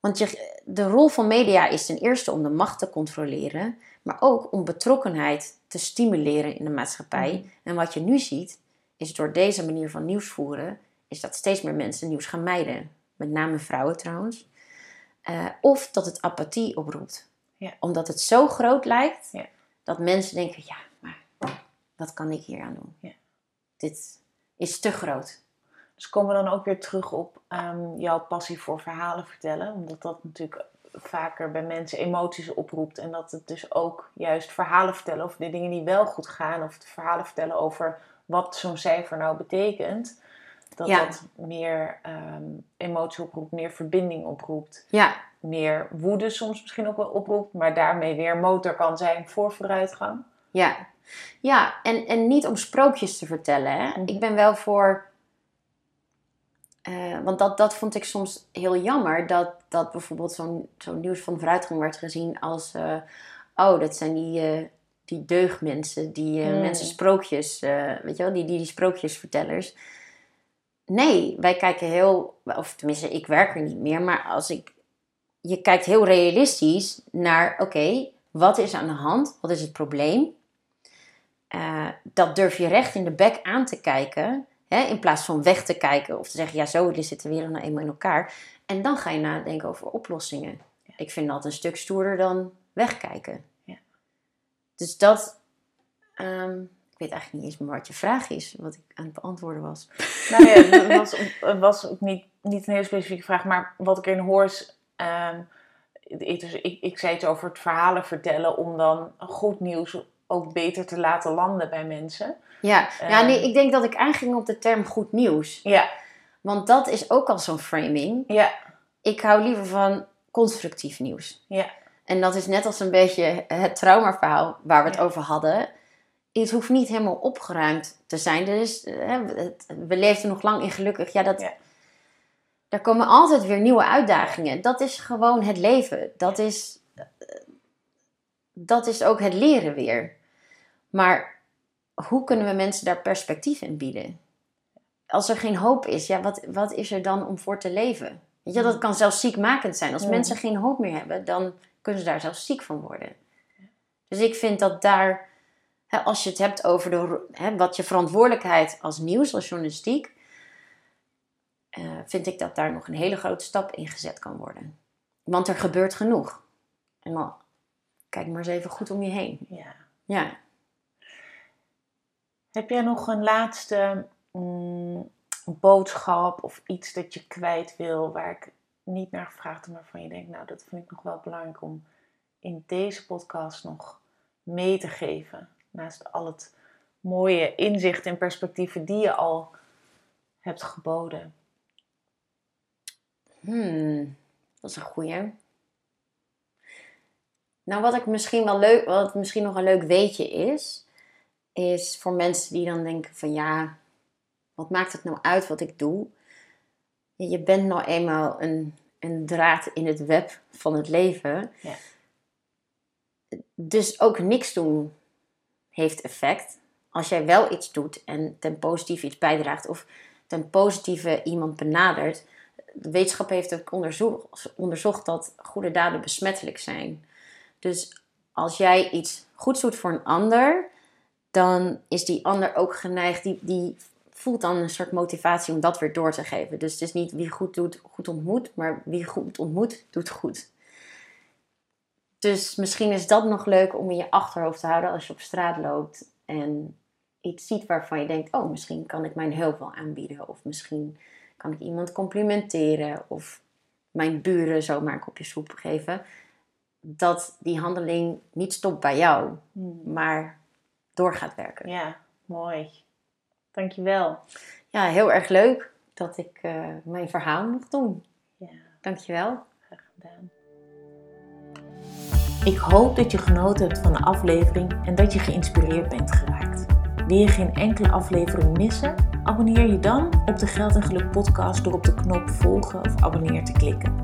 Want je, de rol van media is ten eerste om de macht te controleren, maar ook om betrokkenheid te stimuleren in de maatschappij. Mhm. En wat je nu ziet, is door deze manier van nieuws voeren, is dat steeds meer mensen nieuws gaan mijden. Met name vrouwen trouwens. Uh, of dat het apathie oproept. Ja. Omdat het zo groot lijkt ja. dat mensen denken: ja, maar wat kan ik hier aan doen? Ja. Dit is te groot. Dus komen we dan ook weer terug op um, jouw passie voor verhalen vertellen? Omdat dat natuurlijk vaker bij mensen emoties oproept. En dat het dus ook juist verhalen vertellen over de dingen die wel goed gaan. Of het verhalen vertellen over wat zo'n cijfer nou betekent. Dat dat meer um, emotie oproept, meer verbinding oproept. Ja. Meer woede soms misschien ook wel oproept. Maar daarmee weer motor kan zijn voor vooruitgang. Ja, ja en, en niet om sprookjes te vertellen. Hè? Mhm. Ik ben wel voor uh, want dat, dat vond ik soms heel jammer. Dat, dat bijvoorbeeld zo'n zo'n nieuws van vooruitgang werd gezien als... Uh, oh, dat zijn die, uh, die deugdmensen. Die mm. mensen sprookjes... weet je wel, die, die, die sprookjesvertellers. Nee, wij kijken heel... Of tenminste, ik werk er niet meer. Maar als ik... Je kijkt heel realistisch naar... Oké, wat is aan de hand? Wat is het probleem? dat durf je recht in de bek aan te kijken... Hè, in plaats van weg te kijken of te zeggen, ja, zo zit de wereld nou eenmaal in elkaar. En dan ga je nadenken over oplossingen. Ik vind dat een stuk stoerder dan wegkijken. Ja. Dus dat, um, ik weet eigenlijk niet eens meer wat je vraag is, wat ik aan het beantwoorden was. Nou ja, het was, het was ook niet, niet een hele specifieke vraag, maar wat ik erin hoor is, um, ik, dus ik, ik zei het over het verhalen vertellen om dan goed nieuws ook beter te laten landen bij mensen. Ja, ja nee, ehm. ik denk dat ik aanging op de term goed nieuws. Ja. Want dat is ook al zo'n framing. Ja. Ik hou liever van constructief nieuws. Ja. En dat is net als een beetje het traumaverhaal waar we het over hadden. Het hoeft niet helemaal opgeruimd te zijn. Dus, hè, we leefden nog lang in gelukkig. Ja, dat, ja. Daar komen altijd weer nieuwe uitdagingen. Dat is gewoon het leven. Dat is, dat is ook het leren weer. Maar hoe kunnen we mensen daar perspectief in bieden? Als er geen hoop is, ja, wat, wat is er dan om voor te leven? Weet je, dat kan zelfs ziekmakend zijn. Als mensen geen hoop meer hebben, dan kunnen ze daar zelfs ziek van worden. Dus ik vind dat daar, als je het hebt over de, wat je verantwoordelijkheid als nieuws, als journalistiek, uh, vind ik dat daar nog een hele grote stap in gezet kan worden. Want er gebeurt genoeg. En dan kijk maar eens even goed om je heen. Ja. ja. Heb jij nog een laatste mm, boodschap of iets dat je kwijt wil waar ik niet naar gevraagd heb, maar waarvan je denkt, nou dat vind ik nog wel belangrijk om in deze podcast nog mee te geven? Naast al het mooie inzichten en perspectieven die je al hebt geboden. Hmm, dat is een goeie. Nou, wat ik misschien wel leuk, wat misschien nog een leuk weetje is, is voor mensen die dan denken van ja, wat maakt het nou uit wat ik doe? Je bent nou eenmaal een, een draad in het web van het leven. Ja. Dus ook niks doen heeft effect. Als jij wel iets doet en ten positieve iets bijdraagt of ten positieve iemand benadert. De wetenschap heeft ook onderzocht, dat goede daden besmettelijk zijn. Dus als jij iets goeds doet voor een ander, dan is die ander ook geneigd, die, die voelt dan een soort motivatie om dat weer door te geven. Dus het is niet wie goed doet, goed ontmoet, maar wie goed ontmoet, doet goed. Dus misschien is dat nog leuk om in je achterhoofd te houden als je op straat loopt en iets ziet waarvan je denkt: oh, misschien kan ik mijn hulp wel aanbieden. Of misschien kan ik iemand complimenteren. Of mijn buren zomaar een kopje soep geven. Dat die handeling niet stopt bij jou, hmm. maar door gaat werken. Ja, mooi. Dankjewel. Ja, heel erg leuk dat ik uh, mijn verhaal mocht doen. Ja. Dankjewel. Graag gedaan. Ik hoop dat je genoten hebt van de aflevering en dat je geïnspireerd bent geraakt. Wil je geen enkele aflevering missen? Abonneer je dan op de Geld en Geluk podcast door op de knop volgen of abonneer te klikken.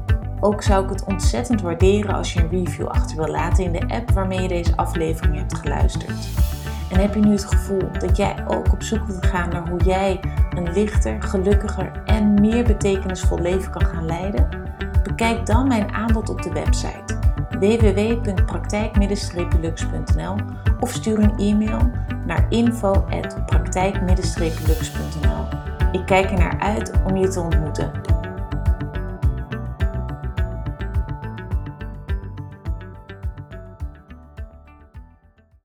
Ook zou ik het ontzettend waarderen als je een review achter wil laten in de app waarmee je deze aflevering hebt geluisterd. En heb je nu het gevoel dat jij ook op zoek wilt gaan naar hoe jij een lichter, gelukkiger en meer betekenisvol leven kan gaan leiden? Bekijk dan mijn aanbod op de website www.praktijk-lux.nl of stuur een e-mail naar info.praktijk-lux.nl. Ik kijk er naar uit om je te ontmoeten.